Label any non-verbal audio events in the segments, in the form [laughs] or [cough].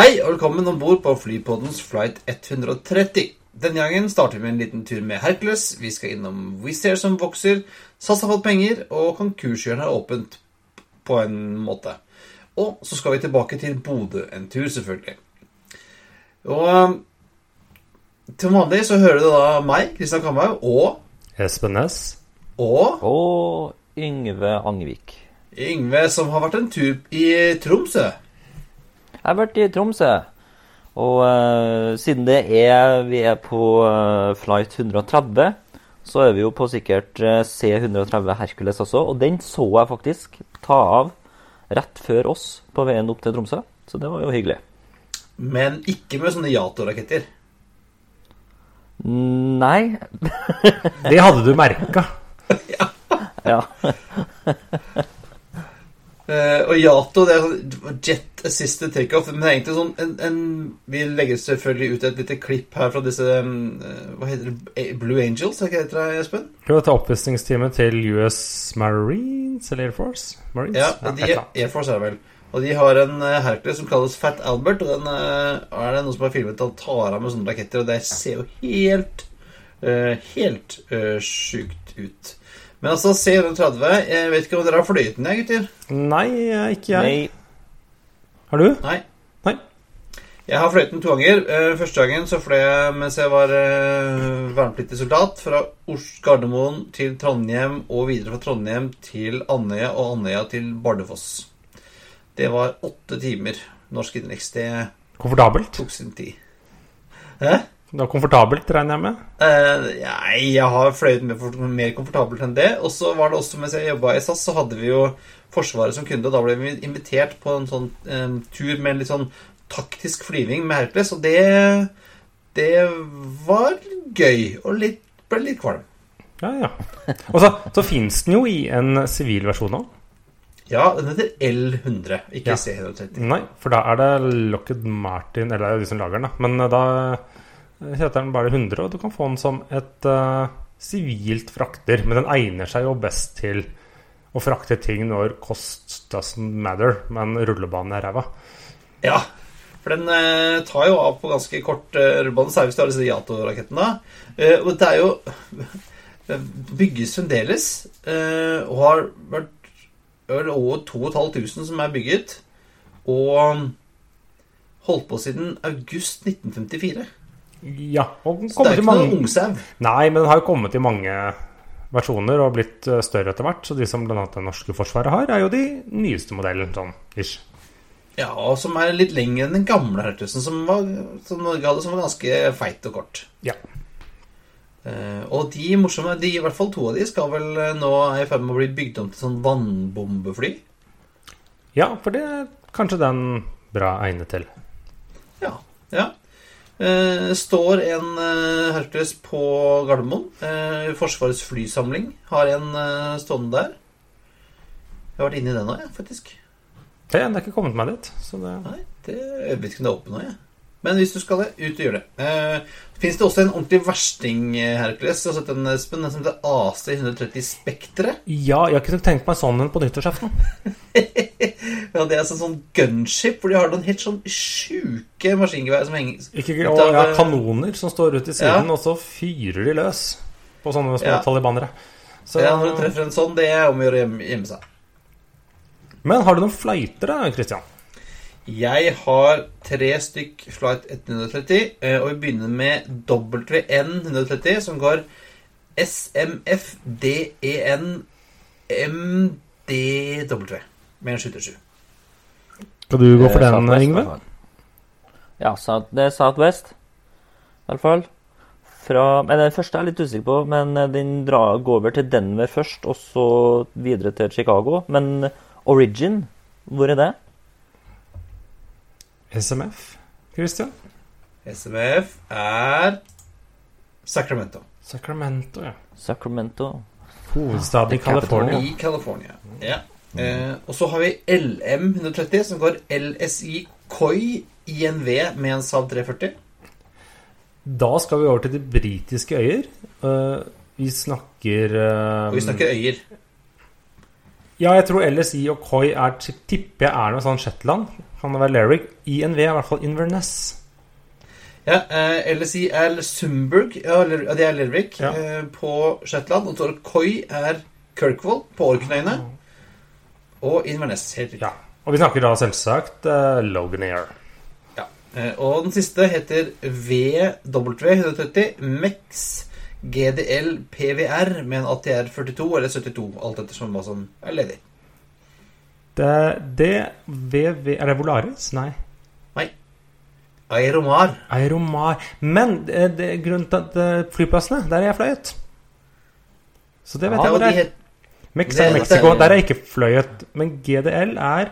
Hei og velkommen om bord på Flypoddens flight 130. Denne gangen starter vi med en liten tur med Hercules. Vi skal innom Wizz Air som vokser, SAS har fått penger, og konkurshjørnet er åpent på en måte. Og så skal vi tilbake til Bodø en tur, selvfølgelig. Og um, til vanlig så hører du da meg, Kristian Kamhaug, og Espen Næss. og Og Yngve Angvik. Yngve, som har vært en tur i Tromsø. Jeg har vært i Tromsø. Og uh, siden det er vi er på uh, flight 130, så er vi jo på sikkert eh, C130 Hercules også. Og den så jeg faktisk ta av rett før oss på veien opp til Tromsø. Så det var jo hyggelig. Men ikke med sånne Yato-raketter. Nei Det hadde du merka. [laughs] Ja. [laughs] Eh, og Yato det er sånn jet assisted takeoff. Men det er egentlig sånn en, en, Vi legger selvfølgelig ut et lite klipp her fra disse um, Hva heter det? Blue Angels? Er ikke det det, Espen? Espen? Jo, ta oppvisningsteamet til US Marines eller Air Force? Marines? Ja, de, ja. Air Force er det vel. Og de har en eh, Hercules som kalles Fat Albert. Og den uh, er det noen som har filmet han tar av med sånne raketter, og det ser jo helt uh, Helt uh, sjukt ut. Men altså, C130 Jeg vet ikke om dere har flytende, gutter? Nei, ikke jeg. Nei. Har du? Nei. Nei. Jeg har fløyet den to ganger. Eh, Første gangen så fløy jeg mens jeg var eh, vernepliktig soldat. Fra Os Gardermoen til Trondheim og videre fra Trondheim til Andøya og Andøya til Bardufoss. Det var åtte timer. Norsk innenriks. Det Komfortabelt? tok sin tid. Hæ? Det var komfortabelt, regner jeg med? Uh, nei, jeg har fløyet mer, mer komfortabelt enn det. Og så var det også mens jeg jobba i SAS, så hadde vi jo Forsvaret som kunde. Og da ble vi invitert på en sånn um, tur med en litt sånn taktisk flyving med Hercules. Og det, det var gøy. Og litt, ble litt kvalm. Ja, ja. Og så, så fins den jo i en sivil versjon òg. Ja, den heter L100, ikke Ja. C130. Nei, for da er det Lockheed Martin Eller er de som lager den, da. Men eh, da heter den bare 100, og du kan få den som et sivilt sivilt frakter. Men den egner seg jo best til å frakte ting når cost doesn't matter, men rullebanen er ræva. Ja, for den eh, tar jo av på ganske kort eh, rullebane, særlig hvis du har disse Yato-rakettene. Eh, og det er jo [laughs] Bygges fremdeles, eh, og har vært over 2500 som er bygget. Og holdt på siden august 1954. Ja, og den Så det er ikke mange ungsau. Nei, men den har jo kommet i mange versjoner og blitt eh, større etter hvert. Så de som bl.a. det norske forsvaret har, er jo de nyeste modellen, sånn ish. Ja, og som er litt lengre enn den gamle Hertusen, som, var, som Norge hadde, som var ganske feit og kort. Ja. Uh, og de morsomme, de, i hvert fall to av de, skal vel eh, nå er i ferd med å bli bygd om til sånn vannbombefly. ja, for det er kanskje den bra egnet til. Ja. ja. Eh, står en eh, Hercules på Gardermoen. Eh, Forsvarets flysamling har en eh, stående der. Jeg har vært inne i den nå, jeg, faktisk. Det, det er ikke kommet meg dit. Så det Nei, det, jeg vet ikke om det er åpent nå, jeg. Men hvis du skal det, ut og gjør det. Eh, Fins det også en ordentlig versting, eh, Hercules? Jeg har sett en, Espen, den som heter AC130 Spektre. Ja, jeg har ikke tenkt meg sånn en på nyttårsaften. [laughs] Ja, det er sånn, sånn gunship, hvor de har noen helt sånn sjuke maskingevær som henger Ikke, og ja, eh, kanoner som står ute i siden, Ja. og så fyrer de løs på sånne små Ja. talibanere. Så, Ja, når du treffer en sånn, det er om å gjøre å gjemme, seg. Men har du noen flighter, da, Christian? Jeg har tre stykk Flight 130, eh, og vi begynner med WN 130, som går SMFDEN MDW med en 727. Skal du gå for Eh, den, Southwest, Yngve? i hvert fall. Ja, det er Southwest, i hvert fall. Fra, men den første er jeg litt usikker på, men eh, den drar, går over til Denver først, og så videre til Chicago. Men Origin Hvor er det? SMF, Christian? SMF er Sacramento. Sacramento, ja. Sacramento. Hovedstaden i. California. I California. Ja. Eh, og så har vi LM130, som går LSI Koi INV med en Saab 340. Da skal vi over til de britiske øyer. Uh, vi snakker uh, Og vi snakker øyer. Ja, jeg tror LSI og Koi er tipper jeg er noe sånn Shetland. Kan det være Lerwick? INV er i hvert fall Inverness. Ja, eh, LSI er Sumburg, ja, det er Lervik, Ja. eh, på Shetland. Og så er Koi er Kirkwall på Orknøyene. Og Inverness, helt. Ja. Og vi snakker da selvsagt uh, Loganair. Ja. Eh, og den siste heter VW130 MEX GDL PVR med en ATR 42 eller 72, alt ettersom hva som er ledig. Det, det VV Er det Volaris? Nei. Aeromar. Aeromar. Men det, det grunnen til at eh, flyplassene, der er jeg fløyet. Så det vet Ja, jeg hvor det er. Het, Mex det- er Mexico. det- Der er ikke fløyet. Men GDL er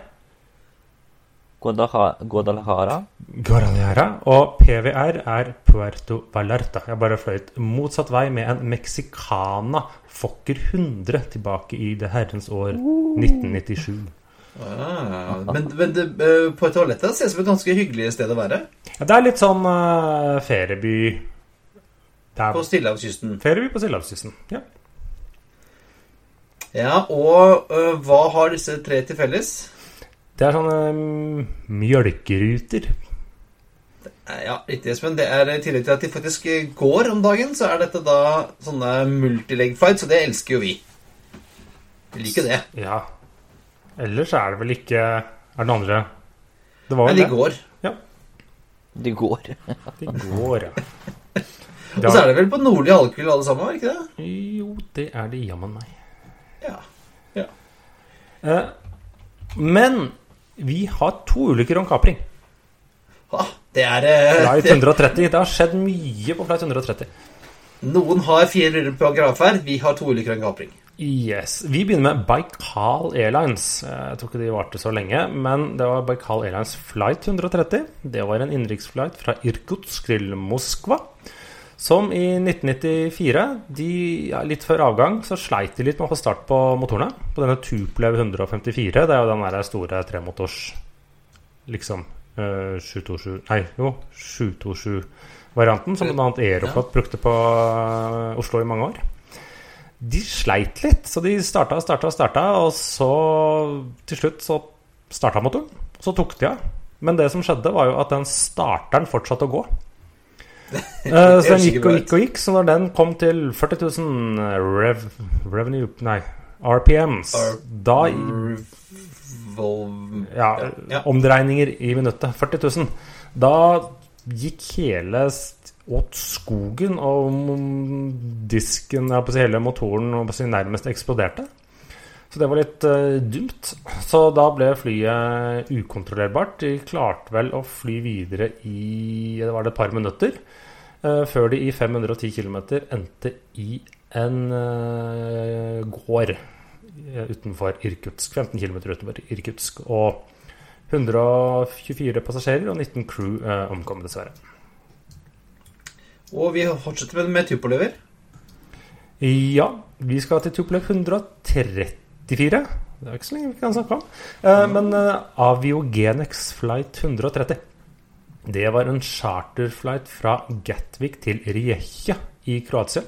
Guadalajara. Guadalajara. Guadalajara. Og PVR er Puerto Vallarta. Jeg bare fløyet motsatt vei med en Mexicana Fokker 100 tilbake i det herrens år 1997. ah, men men det, eh, på toalettet ser det ut som et ganske hyggelig sted å være. Ja, det er litt sånn uh, ferieby Det På Stillehavskysten. ferieby på Stillehavskysten. Ja. Ja, og eh, hva har disse tre til felles? Det er sånne mm, mjølkeruter. Eh, Ja, riktig, Espen. Det er I tillegg til at de faktisk eh, går om dagen, så er dette da sånne multileg-flights, og det elsker jo vi. Vi liker det. Ja. Ellers er det vel ikke Er det noen andre Det var Men vel de går. Ja. De går. De går, ja. [laughs] Og så er det vel på nordlig halvkule alle sammen, er det ikke det? Jo, det er det jammen meg. Ja. Eh, men vi har to ulykker om kapring. Ah, det er eh, Flight det, 130. Det har skjedd mye på Flight 130. Noen har fire ruller på gravferd, vi har to ulykker om kapring. Yes. Vi begynner med Baikal Airlines. Jeg tror ikke de varte så lenge, men det var Baikal Airlines Flight 130. Det var en innenriksflight fra Irkutsk til Moskva. Som i 1994, de, ja, litt før avgang, så sleit de litt med å få start på motorene. På denne Tuplev 154. Det er jo den der store tremotors liksom uh, 727 Nei, jo, 727-varianten, som bl.a. Aeroflot brukte på eh, Oslo i mange år de sleit litt, så de starta og starta og starta, og så til slutt så starta motoren. Så tok de av. Men det som skjedde, var jo at den starteren fortsatte å gå. [laughs] Eh, så den gikk og gikk og gikk, så når den kom til 40 000 rev, revenue Nei, RPMs, R- da ja, Ja. omdreininger i minuttet. 40 000. Da gikk hele åt skogen, og disken, si, hele motoren nærmest eksploderte. Så det var litt uh, dumt. Så da ble flyet ukontrollerbart. De klarte vel å fly videre i det var det et par minutter, Uh, før de i 510 km endte i en uh, gård utenfor Irkutsk. 15 km utenfor Irkutsk. Og 124 passasjerer og 19 crew omkom, dessverre. Og vi fortsetter med, med Tupolever. Ja, vi skal til Tupolev 134. Det er ikke så lenge vi kan snakke om. Eh, men eh, Aviogenex flight 130 Det var en charterflight fra Gatwick til Rijeka i Kroatia.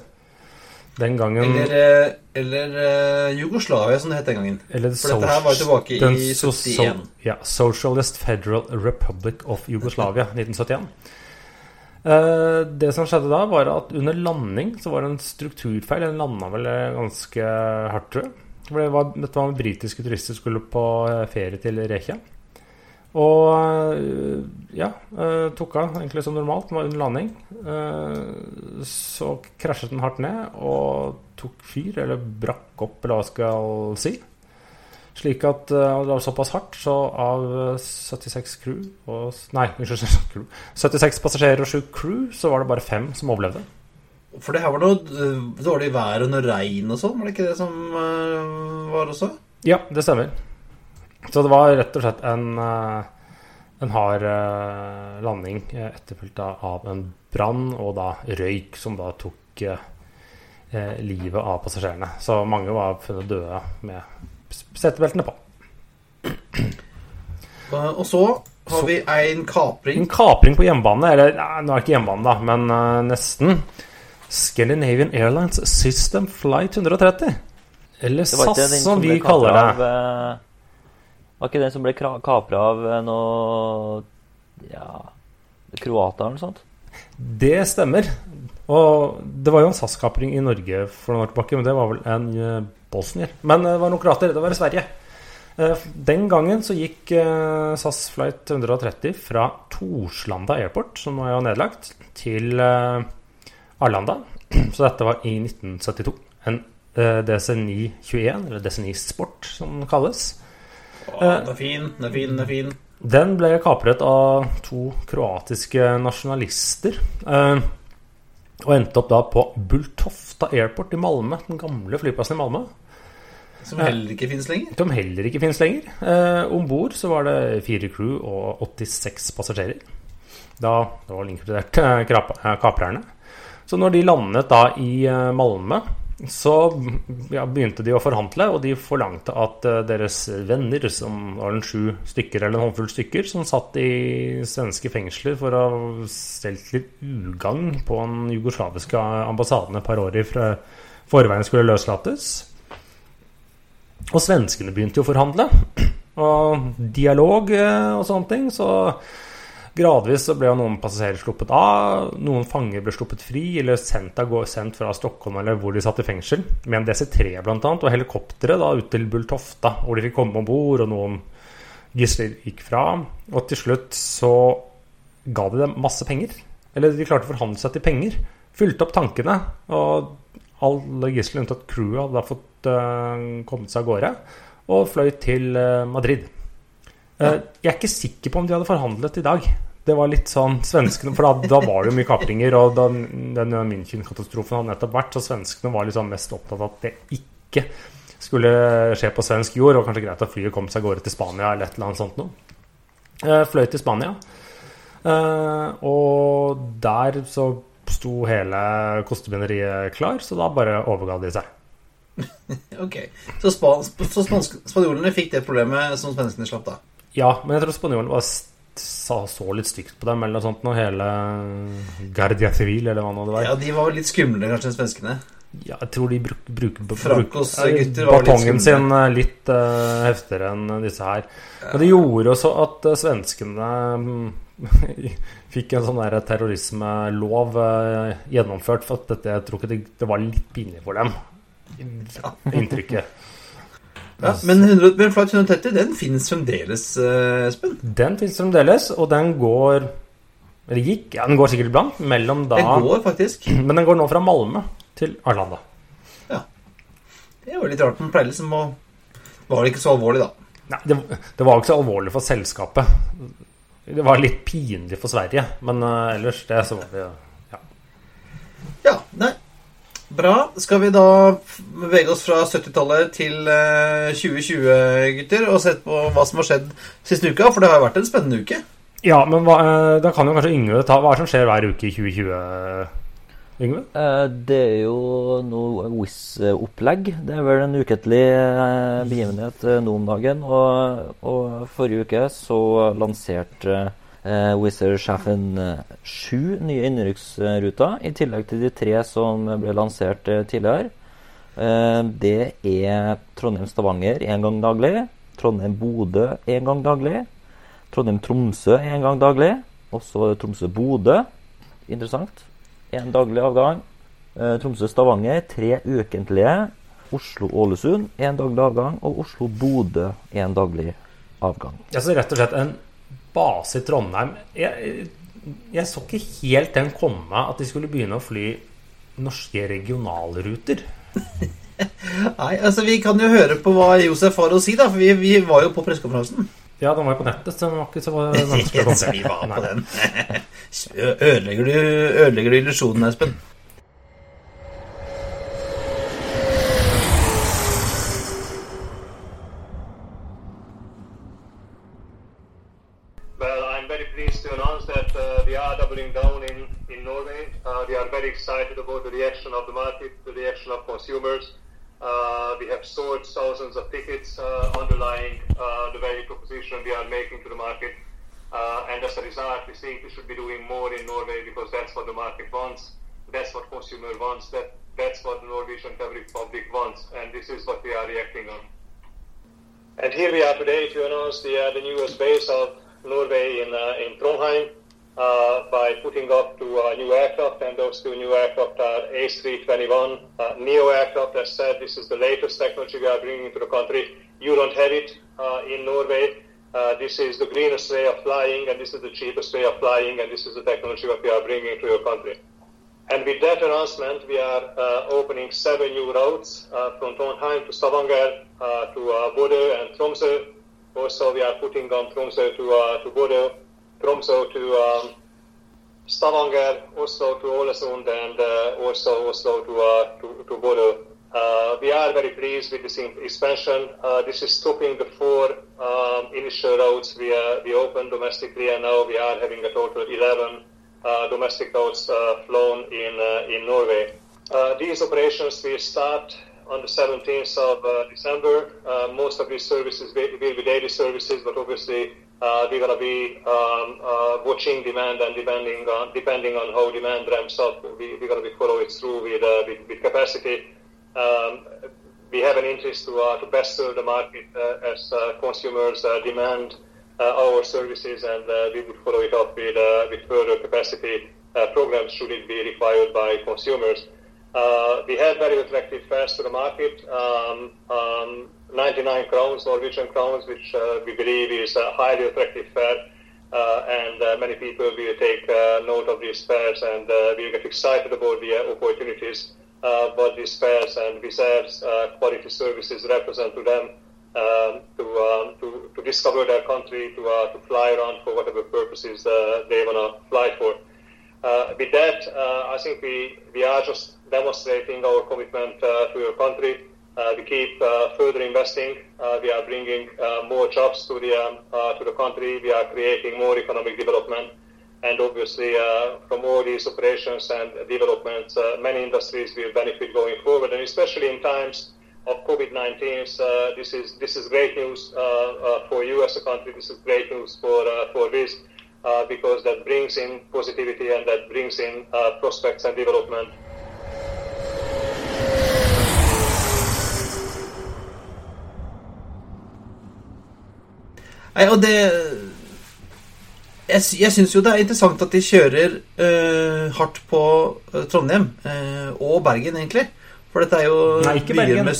Den gangen Eller, eh, eller uh, Jugoslavia, som det het den gangen. eller For dette her var tilbake den i so- 71. ja, Socialist Federal Republic of Jugoslavia, [laughs] 1971. Uh, det som skjedde da, var at under landing så var det en strukturfeil. Den landa vel ganske hardt, tror jeg. Det var, dette var britiske turister som skulle på eh, ferie til Rekia. Og eh, ja, eh, tok av egentlig som normalt. Den var under landing. Så krasjet den hardt ned og tok fyr, eller brakk opp, eller hva skal si. Slik at det var såpass hardt, så av eh, 76 crew og, Nei, unnskyld. [laughs] 76 passasjerer og 7 crew, så var det bare fem som overlevde. For det her var noe eh, dårlig vær og noe regn og sånn, var det ikke det som eh, var også? Ja, det stemmer. Så det var rett og slett en, eh, en hard landing etterfulgt av en brann og da røyk som da tok livet av passasjerene. Så mange var funnet døde med setebeltene på. [clears throat] Og så har vi en kapring. En kapring på hjemmebane, eller nei, nå er det ikke hjemmebane, da, men nesten. Scandinavian Airlines System Flight 130. Eller SAS, som vi kaller det. Av, eh, var ikke den som ble kapra av eh, noe Ja Kroater eller noe sånt? Det stemmer. Og det var jo en SAS-kapring i Norge for noen år tilbake, men det var vel en eh, bosnier. Men det var noen kroater. Det var i Sverige. Den gangen så gikk SAS Flight 130 fra Torslanda Airport, som nå er jo nedlagt, til Arlanda. [clears throat] Så dette var i 1972. En eh, DC921, eller DC9 Sport, som den kalles. Å, den er fin, den er fin, den er fin. Den ble kapret av to kroatiske nasjonalister. Eh, og endte opp da på Bultofta Airport i Malmö, den gamle flyplassen i Malmö. Som heller ikke finnes lenger. Som heller ikke finnes lenger. Eh, Om bord så var det fire crew og 86 passasjerer. Da det var inkludert eh, eh, kaprerne. Så når de landet da i eh, Malmö, så ja, begynte de å forhandle, og de forlangte at eh, deres venner, som var en sju stykker eller en håndfull stykker, som satt i svenske fengsler for å ha stelt litt ugagn på den jugoslaviske ambassaden et par år i forveien skulle løslates. Og svenskene begynte jo å forhandle. Og dialog eh, og sånne ting. Så gradvis så ble jo noen passasjerer sluppet av. Noen fanger ble sluppet fri eller sendt, av, sendt fra Stockholm eller hvor de satt i fengsel. Med en DC3 blant annet, og helikoptre ut til Bulltofta, hvor de fikk komme om bord, og noen gisler gikk fra. Og til slutt så ga de dem masse penger. Eller de klarte å forhandle seg til penger. Fylte opp tankene. Og alle gislene unntatt crewet hadde da fått uh, kommet seg av gårde. Og fløy til uh, Madrid. Eh, jeg er ikke sikker på om de hadde forhandlet i dag. Det var litt sånn svenskene, For da, da var det jo mye kapringer, og da, den München-katastrofen hadde nettopp vært, så svenskene var liksom mest opptatt av at det ikke skulle skje på svensk jord. Og kanskje greit at flyet kom seg av gårde til Spania eller et eller annet sånt noe. Eh, fløy til Spania. Eh, og der så sto hele kostebinderiet klar, så da bare overga de seg. [laughs] Ok, Så, span så spanjolene fikk det problemet som svenskene slapp, da. Ja, men jeg tror spanjolen var sa så litt stygt på dem, eller noe sånt, noe hele Guardia Civil, eller hva nå det var. Ja, De var vel litt skumle, kanskje enn svenskene. Ja, jeg tror de bruk, bruker bruk, bruk- litt batongen sin eh, litt uh, heftigere enn disse her. Men det gjorde også at uh, svenskene [laughs] fikk en sånn der terrorismelov uh, gjennomført. For at dette, jeg tror ikke det, det var litt pinlig for dem. Inntrykket. Ja, men, 100, men Flight 130 den finnes fremdeles, eh, Espen. Den fins fremdeles, og den går Eller gikk, ja, den går sikkert iblant. Mellom da Den går faktisk. [clears throat] Men den går nå fra Malmö til Arlanda. Ja. Det var litt rart. Den pleier liksom å Var det ikke så alvorlig, da? Nei, det, det var jo ikke så alvorlig for selskapet. Det var litt pinlig for Sverige, men uh, ellers det så var det ja. Ja, nei. Bra. Skal vi da bevege oss fra 70-tallet til eh, 2020, gutter, og sett på hva som har skjedd siste uka? For det har jo vært en spennende uke. ja, men hva, eh, da kan jo kanskje Yngve ta Hva er det som skjer hver uke i 2020, Yngve? Eh, Det er jo noe Wizz-opplegg. Det er vel en ukentlig eh, begivenhet eh, nå om dagen. Og, og forrige uke så lanserte eh, Wizz-sjefen eh, sju nye innenriksruter, i tillegg til de tre som ble lansert eh, tidligere. Det er Trondheim-Stavanger én gang daglig, Trondheim-Bodø én gang daglig, Trondheim-Tromsø én gang daglig, og så Tromsø-Bodø. Interessant. Én daglig avgang. Tromsø-Stavanger tre ukentlige. Oslo-Ålesund én daglig avgang. Og Oslo-Bodø én daglig avgang. Altså rett og slett en base i Trondheim. Jeg, jeg så ikke helt den komme at de skulle begynne å fly norske regionalruter. [laughs] Nei, altså Vi kan jo høre på hva Josef har å si, da. For vi, vi var jo på pressekonferansen. Ja, den var jo på nettet, så den var ikke så [laughs] vanskelig å komme. vi var på den. [laughs] Ødelegger du, ødelegger du illusjonen, Espen? Excited about the reaction of the market, the reaction of consumers. Uh, we have sold thousands of tickets uh, underlying uh, the value proposition we are making to the market. Uh, and as a result, we think we should be doing more in Norway because that's what the market wants. That's what consumer wants. That that's what the Norwegian public wants. And this is what we are reacting on. And here we are today to announce the, uh, the newest base of Norway in, uh, in Trondheim uh, by putting up two uh, new aircraft, and those two new aircraft are A321 uh, Neo aircraft. As said, this is the latest technology we are bringing into the country. You don't have it uh, in Norway. this is the greenest way of flying, and this is the cheapest way of flying, and this is the technology that we are bringing to your country. And with that announcement, we are uh, opening seven new routes uh, from Trondheim to Stavanger, uh, to uh, Bodø and Tromsø. Also, we are putting on Tromsø to, uh, to Bodø, Tromsø to um, Stavanger, also to Ålesund, and uh, also to, uh, to, to Bodø. Uh, we are very pleased with this expansion. Uh, this is topping the four um, initial routes we, we opened domestically, and now we are having a total of 11 uh, domestic routes uh, flown in, uh, in Norway. these operations will start on the 17th of December. most of these services will be daily services, but obviously uh, we're going to be um, uh, watching demand and depending on depending on how demand ramps up, we, are going to be following through with, uh, with, with capacity. Um, we have an interest to, to best serve the market as consumers demand our services, and we would follow it up with, with further capacity programs should it be required by consumers. Uh, we have very attractive fares to the market, um, um, 99 crowns, Norwegian crowns, which uh, we believe is a highly attractive fare. Uh, and uh, many people will take uh, note of these fares and uh, will get excited about the opportunities what these fares and reserves quality services represent to them um, to, um, to, to, discover their country, to, to fly around for whatever purposes they want to fly for. with that, I think we, we are just demonstrating our commitment uh, to your country. Uh, we keep uh, further investing. we are bringing more jobs to the um, to the country. We are creating more economic development. And obviously, from all these operations and developments, many industries will benefit going forward. And especially in times of COVID-19, uh, this is this is great news uh, uh, for you as a country. This is great news for for this because that brings in positivity and that brings in prospects and development Nei, og det Jeg, jeg syns jo det er interessant at de kjører uh, hardt på uh, Trondheim. Uh, og Bergen, egentlig. For dette er jo Nei, ikke Bergen. Med,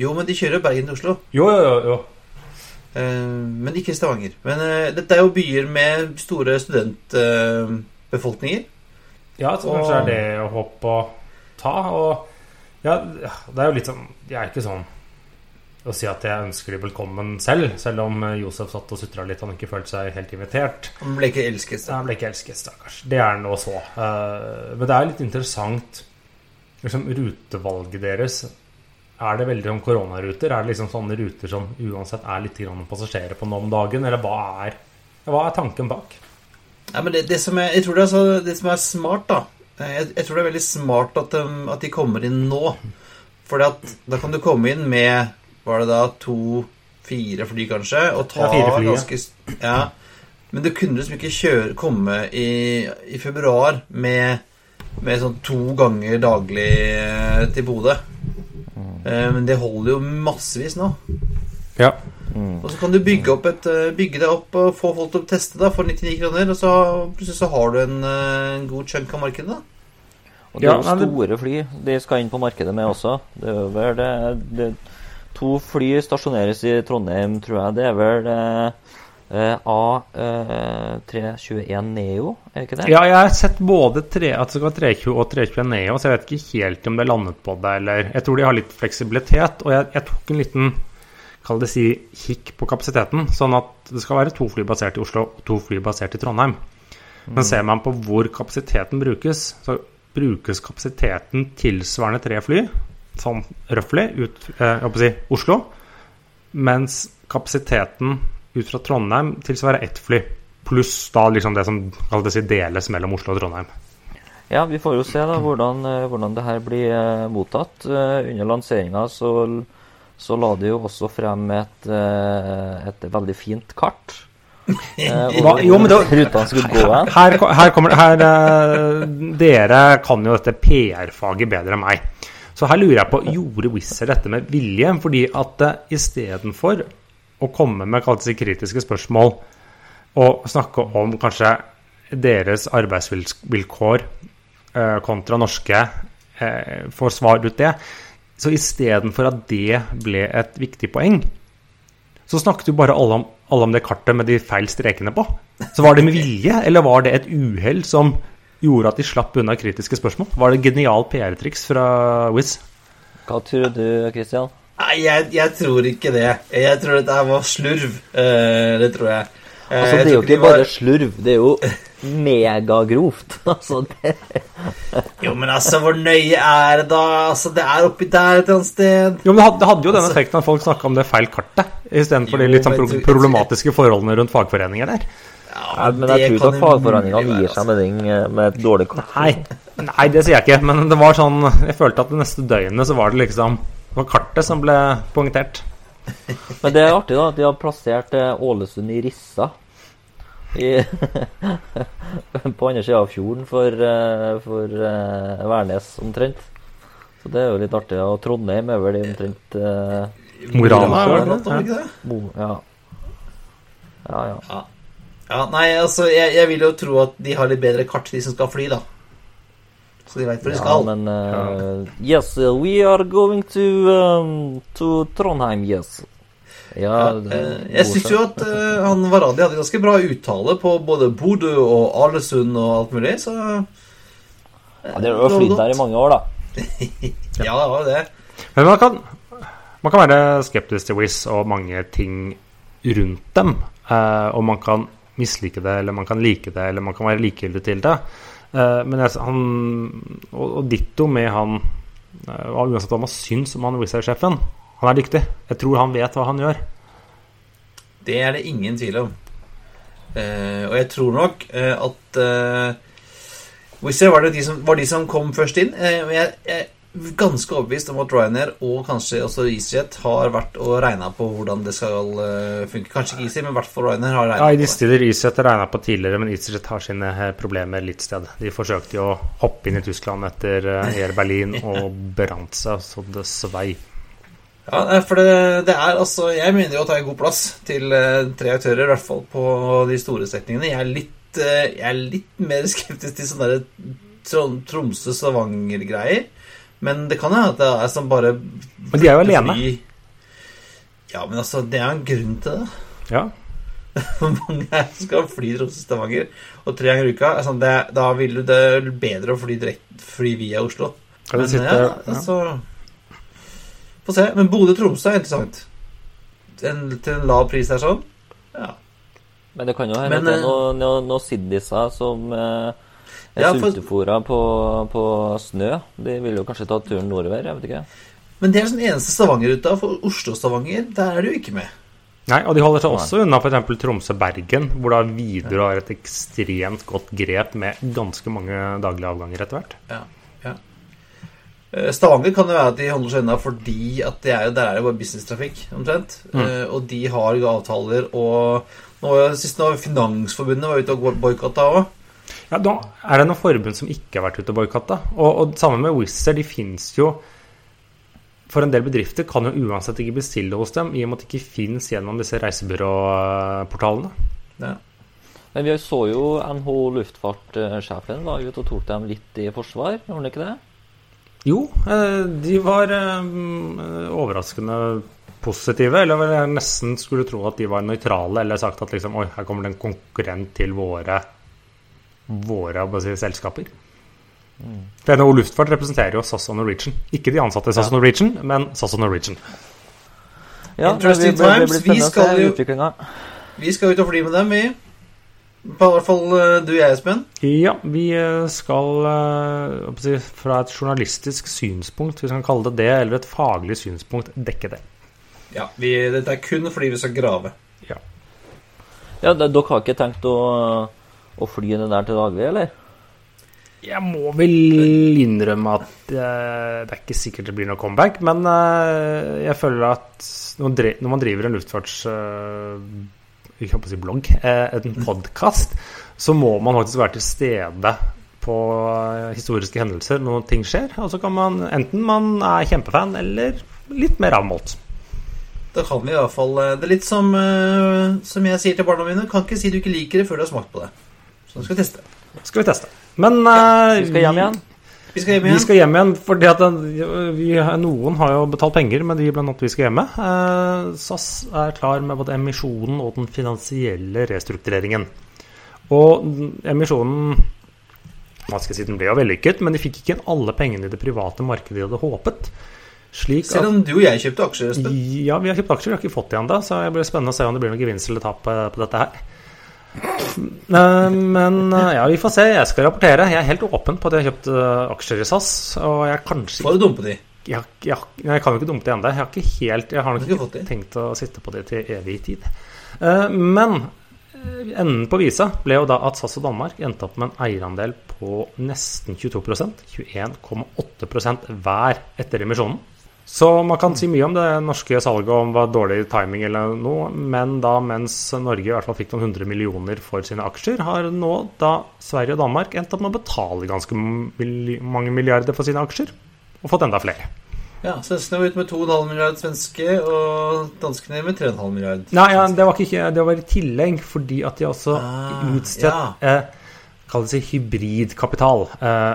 jo, men de kjører Bergen til Oslo. Jo, jo, jo. jo. men ikke Stavanger. Men dette er jo byer med store studentbefolkninger. ja, så kanskje og, er det å håpe å ta. Og ja, det er jo litt sånn Jeg er ikke sånn å si at jeg ønsker de velkommen selv, selv om eh, Josef satt og sutra litt. Han ikke følte seg helt invitert. Han ble ikke elsket? Han ble ikke elsket, stakkars. Det er nå så. Uh, men det er litt interessant liksom, Rutevalget deres Er det veldig om koronaruter? Er det liksom sånne ruter som uansett er litt passasjerer på nå om dagen? Eller hva er, hva er tanken bak? Ja, men det, det, som er, jeg tror det er, så, det som er smart, da eh, jeg, jeg, tror det er veldig smart at de, at de kommer inn nå. For da kan du komme inn med var det da to-fire fly, kanskje? Og ta ja, fly, ganske Ja. Men du kunne liksom ikke kjøre, komme i, i februar med, med, sånn to ganger daglig eh, til Bodø. Mm. Eh, men det holder jo massevis nå. Ja. Mm. Og så kan du bygge, opp et, eh, bygge det opp og få folk til å teste da for 99 kroner, og så plutselig så har du en, en god chunk av markedet. da. Og det er jo store fly de skal inn på markedet med også. Det er vel det, det To fly stasjoneres i Trondheim, tror jeg. Det er vel eh, eh A321 eh, Neo, er det ikke det? Ja, jeg har sett både 3, at det skal være 320 og 321 Neo, så jeg vet ikke helt om det er landet på det, eller Jeg tror de har litt fleksibilitet, og jeg, jeg tok en liten kall det si, kikk på kapasiteten. Sånn at det skal være to fly basert i Oslo og to fly basert i Trondheim. Men mm. ser man på hvor kapasiteten brukes, så brukes kapasiteten tilsvarende tre fly sånn røftlig ut eh, si, Oslo. Mens kapasiteten ut fra Trondheim tilsvarer ett fly. Pluss da liksom det som si, deles mellom Oslo og Trondheim. Ja, vi får jo se da hvordan, eh, hvordan det her blir eh, mottatt. Eh, under lanseringa så, så la de jo også frem et, et veldig fint kart. Eh, [laughs] Hva- jo, men det- rutene skulle gå hen. Her, her kommer det her, Dere kan jo dette PR-faget bedre enn meg. Så her lurer jeg på, gjorde Wizz dette med vilje? Fordi at uh, istedenfor å komme med kritiske spørsmål og snakke om kanskje deres arbeidsvilkår eh, kontra norske, uh, får svar ut det, så istedenfor at det ble et viktig poeng, så snakket jo bare alle om, alle om det kartet med de feil strekene på. Så var det med vilje, eller var det et uhell som gjorde at de slapp unna kritiske spørsmål? Var det genial PR-triks fra Wizz? Hva tror du, Christian? Nei, jeg, jeg tror ikke det. Jeg tror dette var slurv. Eh, det tror jeg. Eh, Altså, det er jo ikke ikke bare var- slurv, det er jo megagrovt. [laughs] Altså, det Jo, men altså, hvor nøye er det da? Altså, Det er oppi der et eller annet sted. Jo, men det hadde, det hadde jo den effekten at folk snakka om det feil kartet, istedenfor de litt sånn pro problematiske forholdene rundt fagforeninger der. Ja, men jeg tror ikke at jo gir seg med, den, eh, med et dårlig kart. Nei, nei, det sier jeg ikke, men det var sånn Jeg følte at det neste døgnet så var det liksom Det var kartet som ble poengtert. Men det er artig da at de har plassert eh, Ålesund i Rissa. I, [laughs] på andre sida av fjorden for, eh, for uh, Værnes, omtrent. Så det er jo litt artig. Og Trondheim er vel omtrent uh, Morana, ikke det? Ja. Ja, ja. Ja. Ja, nei, altså, jeg, jeg vil jo tro at de har litt bedre kart, de som skal fly, da. Så de veit hvor de ja skal. men eh, Yes, uh, we are going to, um, to Trondheim, yes. Ja, ja, Eh, Jeg syns jo at uh, han Varadi hadde ganske bra uttale på både Bodø og Alesund og alt mulig, så ja, Det har jo flydd der i mange år, da. [laughs] Ja, det var jo det. Men man kan, man kan være skeptisk til Wizz og mange ting rundt dem. Uh, og man kan mislike det, eller man kan like det, eller man kan være likegyldig til det. Eh, men jeg, han, og, og ditto med han eh, Uansett hva man syns om han Wizz Air-sjefen. Han er dyktig. Jeg tror han vet hva han gjør. Det er det ingen tvil om. Uh, og jeg tror nok uh, at uh, Wizz var, var de som kom først inn. Men jeg, jeg ganske overbevist om at Ryanair og kanskje også EasyJet har vært og regna på hvordan det skal eh, funke. Kanskje ikke Easy, men i hvert fall Ryanair har Ja, regna de på det. steder EasyJet regna på tidligere, men EasyJet har sine eh, problemer litt sted. De forsøkte jo å hoppe inn i Tyskland etter eh, Air Berlin [laughs] og brant seg så det svei. Ja, for det, det er altså Jeg mener jo å ta en god plass til tre aktører, i hvert fall på de store strekningene. Jeg er litt, jeg er litt mer [laughs] skeptisk til sånne Tromsø-Stavanger-greier. Men det kan hende at det er som bare Men de er jo alene. Ja, men altså, det er jo en grunn til det. Ja. [laughs] Hvor mange er som skal fly Tromsø-Stavanger og tre ganger i uka? Altså, det, da vil det bedre å fly, direkte, fly via Oslo. Kan Men du sitte, ja, ja. altså Få se. Men Bodø-Tromsø er interessant. En, til en lav pris der sånn. Ja. Men det kan jo hende Men, at det er eh, noen noe, noe siddiser som eh, er Ja, for- sultefòra på, på snø. De vil jo kanskje ta turen nordover, jeg vet ikke. Men det er den eneste Stavanger-ruta. For Oslo-Stavanger, der er du jo ikke med. Nei, og de holder seg også unna f.eks. Tromsø-Bergen, hvor da Widerøe har et ekstremt godt grep med ganske mange daglige avganger etter hvert. Ja, ja. Eh, Stavanger kan jo være at de holder seg unna fordi at det er der er det bare businesstrafikk, omtrent. Eh, Og de har avtaler, og nå, sist nå Finansforbundet var ute og boikotta òg. Ja, da er det noen forbund som ikke har vært ute og boikotta. Og, og sammen med Wizz de fins jo For en del bedrifter kan jo uansett ikke bestille hos dem, i og med at det ikke fins gjennom disse reisebyråportalene. Ja. Men vi så jo NHO luftfartsjefen var ute og tok dem litt i forsvar, gjorde han ikke det? Jo, eh, de var eh, overraskende positive. Eller vel jeg nesten skulle tro at de var nøytrale, eller sagt at liksom, oi, her kommer det en konkurrent til våre, våre si, selskaper. For NHO Luftfart representerer jo SAS og Norwegian. Ikke de ansatte i SAS og Norwegian, men SAS og Norwegian. Ja, Interesting det times. Vi skal jo-. Vi skal ut og fly med dem, vi. På hvert fall eh, du og jeg, Espen. Ja, vi eh, skal eh, fra et journalistisk synspunkt, hvis vi kan kalle det det, eller et faglig synspunkt, dekke det. Ja, vi, Dette er kun fordi vi skal grave. Ja. Ja, Dere har ikke tenkt å, å fly det der til daglig, eller? Jeg må vel innrømme at eh, det er ikke sikkert det blir noe comeback, men eh, jeg føler at når man driver en luftfarts... eh, jeg kan ikke si blogg, en podkast, så må man faktisk være til stede på historiske hendelser når ting skjer. Og så kan man enten man er kjempefan eller litt mer avmålt. Da kan vi i hvert fall Det er litt som, som jeg sier til barna mine. Kan ikke si du ikke liker det før du har smakt på det. Så nå skal vi teste. Skal vi teste. Men ja, Vi skal hjem igjen. Vi skal hjem Vi igjen. skal hjem igjen, fordi at vi, noen har jo betalt penger men de blant annet vi skal hjemme. Eh, SAS er klar med både emisjonen og den finansielle restruktureringen. Og emisjonen hva skal jeg si, den ble jo vellykket, men de fikk ikke inn alle pengene i det private markedet de hadde håpet. Slik Selv at om du og jeg kjøpte aksjer, Espen. ja, vi har kjøpt aksjer, vi har ikke fått det ennå, så det blir spennende å se om det blir noen gevinst eller tap eh, på dette her. Eh, Men eh, ja, vi får se. Jeg skal rapportere. Jeg er helt åpen på at jeg har kjøpt eh, aksjer i SAS. Og jeg kanskje Får du dumpe de. jeg, jeg, jeg kan jo ikke dumpe det ennå. Jeg har ikke helt Jeg har nok ikke ikke tenkt å sitte på det til evig tid. Men enden på visa ble jo da at SAS og Danmark endte opp med en eierandel på nesten 22% 21,8% hver etter emisjonen. Så man kan si mye om det norske salget, om det var dårlig timing eller noe, men da mens Norge i hvert fall fikk noen hundre millioner for sine aksjer, har nå da Sverige og Danmark endt opp med å betale ganske mange milliarder for sine aksjer, og fått enda flere. Ja, Svenskene var ute med 2,5 milliard svenske, og danskene med 3,5 milliard. Nei, ja, det var ikke det var i tillegg, fordi at de også Ah, utstedt eh, Kall det si hybridkapital. Eh,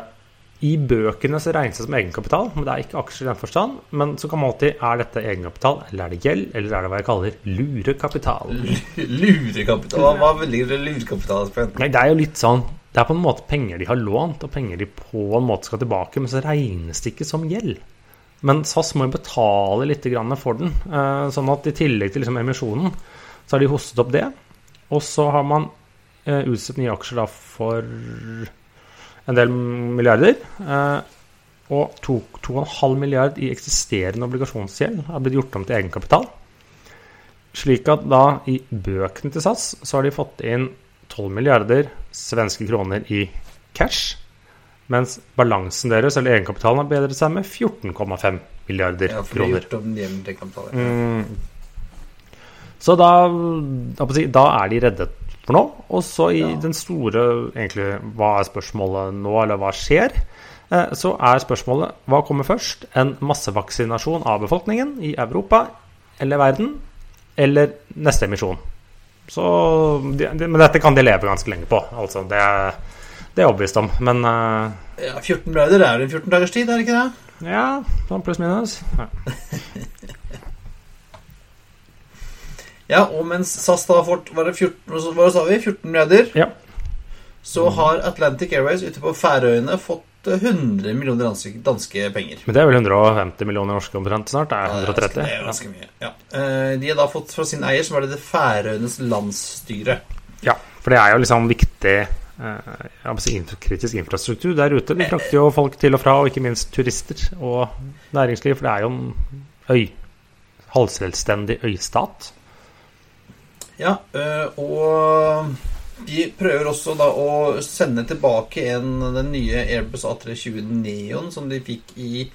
I bøkene så regnes det som egenkapital, men det er ikke aksjer i den forstand. Men så kan man alltid Er dette egenkapital, eller er det gjeld, eller er det hva jeg kaller lurekapital? [laughs] Lurekapital. Hva, det lurekapital, Nei, det er jo litt sånn Det er på en måte penger de har lånt, og penger de på en måte skal tilbake, men så regnes det ikke som gjeld. Men SAS må jo betale litt for den. eh, Sånn at i tillegg til liksom emisjonen, så har de hostet opp det. Og så har man eh, utstedt nye aksjer da for en del milliarder. eh, Og 2,5 milliard i eksisterende obligasjonsgjeld har blitt gjort om til egenkapital. Slik at da i bøkene til SAS så har de fått inn 12 milliarder svenske kroner i cash. Mens balansen deres, eller egenkapitalen, har bedret seg med 14,5 milliarder Ja, kroner. Mm. Så da, da er de reddet for nå. Og så i Ja. den store egentlig, Hva er spørsmålet nå, eller hva skjer? Eh, Så er spørsmålet hva kommer først? En massevaksinasjon av befolkningen i Europa eller verden? Eller neste emisjon? Så, de, de, men dette kan de leve ganske lenge på. Altså, det, det er jeg overbevist om. Men uh, Ja, 14 milliarder er det en 14 dagers tid, er det ikke det? ja, sånn pluss minus. Ja. [laughs] Ja, og mens SAS da Hva, er det 14, hva sa vi? 14 milliarder? Ja. Så har Atlantic Airways ute på Færøyene fått eh, 100 millioner danske, danske penger. Men det er vel 150 millioner norske omtrent snart? Det er Ja, det er 130? Ja, Det er ganske mye. Ja. Eh, De har da fått fra sin eier, som er det det Færøyenes landsstyre. Ja, for det er jo liksom viktig eh, kritisk infrastruktur der ute. De frakter jo folk til og fra, og ikke minst turister og næringsliv. For det er jo en øy. Halvselvstendig øystat. Ja, eh, og de prøver også da å sende tilbake en, den nye Airbus A320 Neon som de fikk i,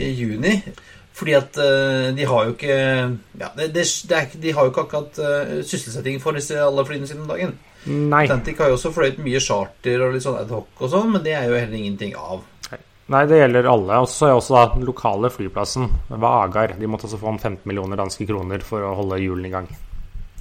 i juni. Fordi at eh, de har jo ikke ja, det, det, det er, De har jo ikke akkurat eh, sysselsetting for disse alle flyene sine om dagen. Nei. Atlantic har jo også fløyet mye charter og litt sånn adhoc og sånn, men det er jo heller ingenting av. Nei, det gjelder alle. Og så er også da den lokale flyplassen, Vagar. De måtte også få om 15 millioner danske kroner for å holde hjulene i gang.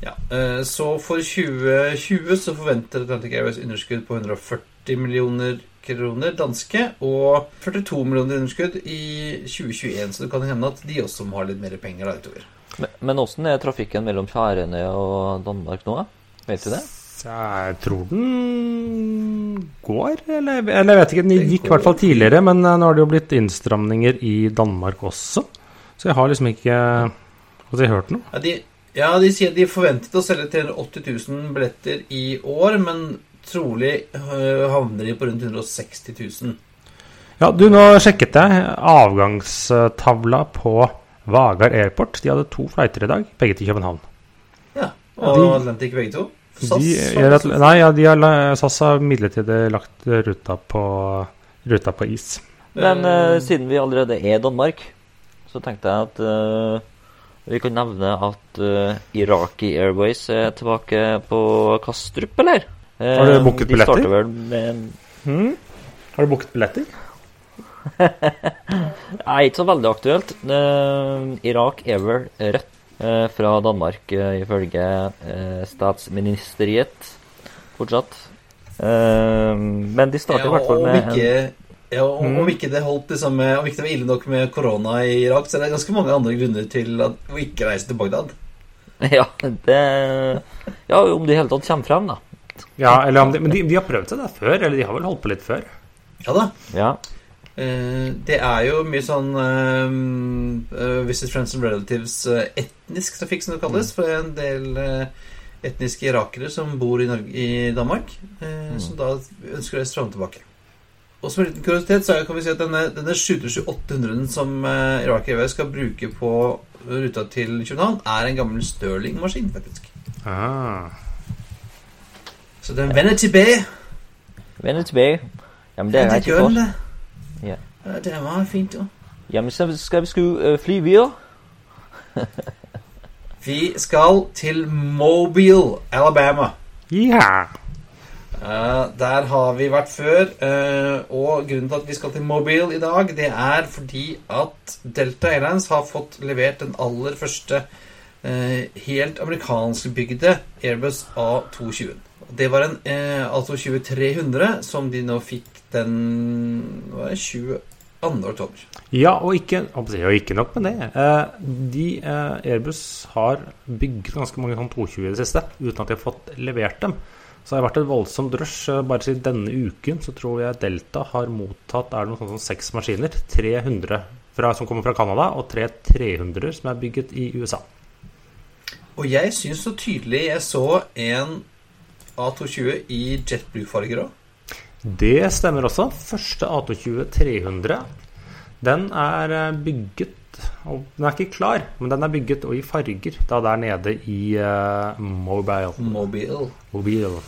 Ja, eh, Så for 2020 så forventer Atlantic Airways underskudd på 140 millioner kroner danske og 42 millioner underskudd i 2021. Så det kan hende at de også må ha litt mer penger da utover. Men, men åssen er trafikken mellom Færøyene og Danmark nå? Vet du det? Jeg tror den går, eller, eller jeg vet ikke. Den gikk i hvert fall tidligere, men eh, nå har det jo blitt innstramninger i Danmark også. Så jeg har liksom ikke Har jeg hørt noe? Ja, de, ja, de sier de forventet å selge 380 000 billetter i år, men trolig øh, havner de på rundt 160 000. Ja, du, nå sjekket jeg avgangstavla på Vagar Airport. De hadde to flighter i dag, begge til København. Ja, Og De- Atlantic begge to. SAS De, også- nei, ja, de har, SAS har midlertidig lagt ruta på, ruta på is. Men eh, siden vi allerede er i Danmark, så tenkte jeg at eh, vi kan nevne at uh, Iraki Airways er tilbake på Kastrup, eller? Eh, Har du booket billetter? vel med en Hmm? Har du booket billetter? [laughs] Nei, ikke så veldig aktuelt. Uh, Irak er vel rødt eh, fra Danmark, eh, ifølge uh, statsministeriet fortsatt. Eh, men de starter ja, i hvert fall om med en ikke, ja, om, Mm. om ikke det holdt liksom, med- Om ikke det var ille nok med korona i Irak, så er det ganske mange andre grunner til at, å ikke reise til Bagdad. [laughs] Ja, det Ja, om de i hele tatt kommer frem, da. Ja, eller om de, men de, de har prøvd seg der før, eller de har vel holdt på litt før? Ja da. Ja. Eh, det er jo mye sånn eh, eh, Visit Friends and Relatives eh, etnisk trafikk, som det kalles, for en del eh, etniske irakere som bor i, Norge, i Danmark, mm. som da ønsker å reise fram og tilbake. Og som en liten kuriositet så kan vi si at denne, denne 727-800 som uh, Iraq Airways skal bruke på ruta til København, er en gammel Stirling-maskin, faktisk. Ah. Så den vender tilbake. Vender tilbake. Ja, men det er Ja, ikke for. det. Ja. Ja, det er meget fint, da. Ja, men så skal vi sku, øh, fly videre. [laughs] Vi skal til Mobile, Alabama. Ja. Eh, der har vi vært før, Uh, og grunnen til at vi skal til Mobile i dag, det er fordi at Delta Airlines har fått levert den aller første uh, helt amerikanskbygde Airbus A220. Det var en eh, A220 300 som de nå fikk den hva er det, 22. oktober. Ja, og ikke, og ikke nok med det. De Airbus har bygget ganske mange sånn 220 i det siste, uten at de har fått levert dem. Så det har vært et voldsomt drøsj. Eh, Bare siden denne uken så tror jeg Delta har mottatt er det noe sånt som seks maskiner. 300 fra, som kommer fra Canada, og tre 300 som er bygget i USA. Og jeg syns så tydelig jeg så en A220 i JetBlue-farger òg. Det stemmer også. Første A220 300. Den er eh, bygget Den er ikke klar, men den er bygget og i farger da det er nede i uh, Mobile. Mobile. Mobile.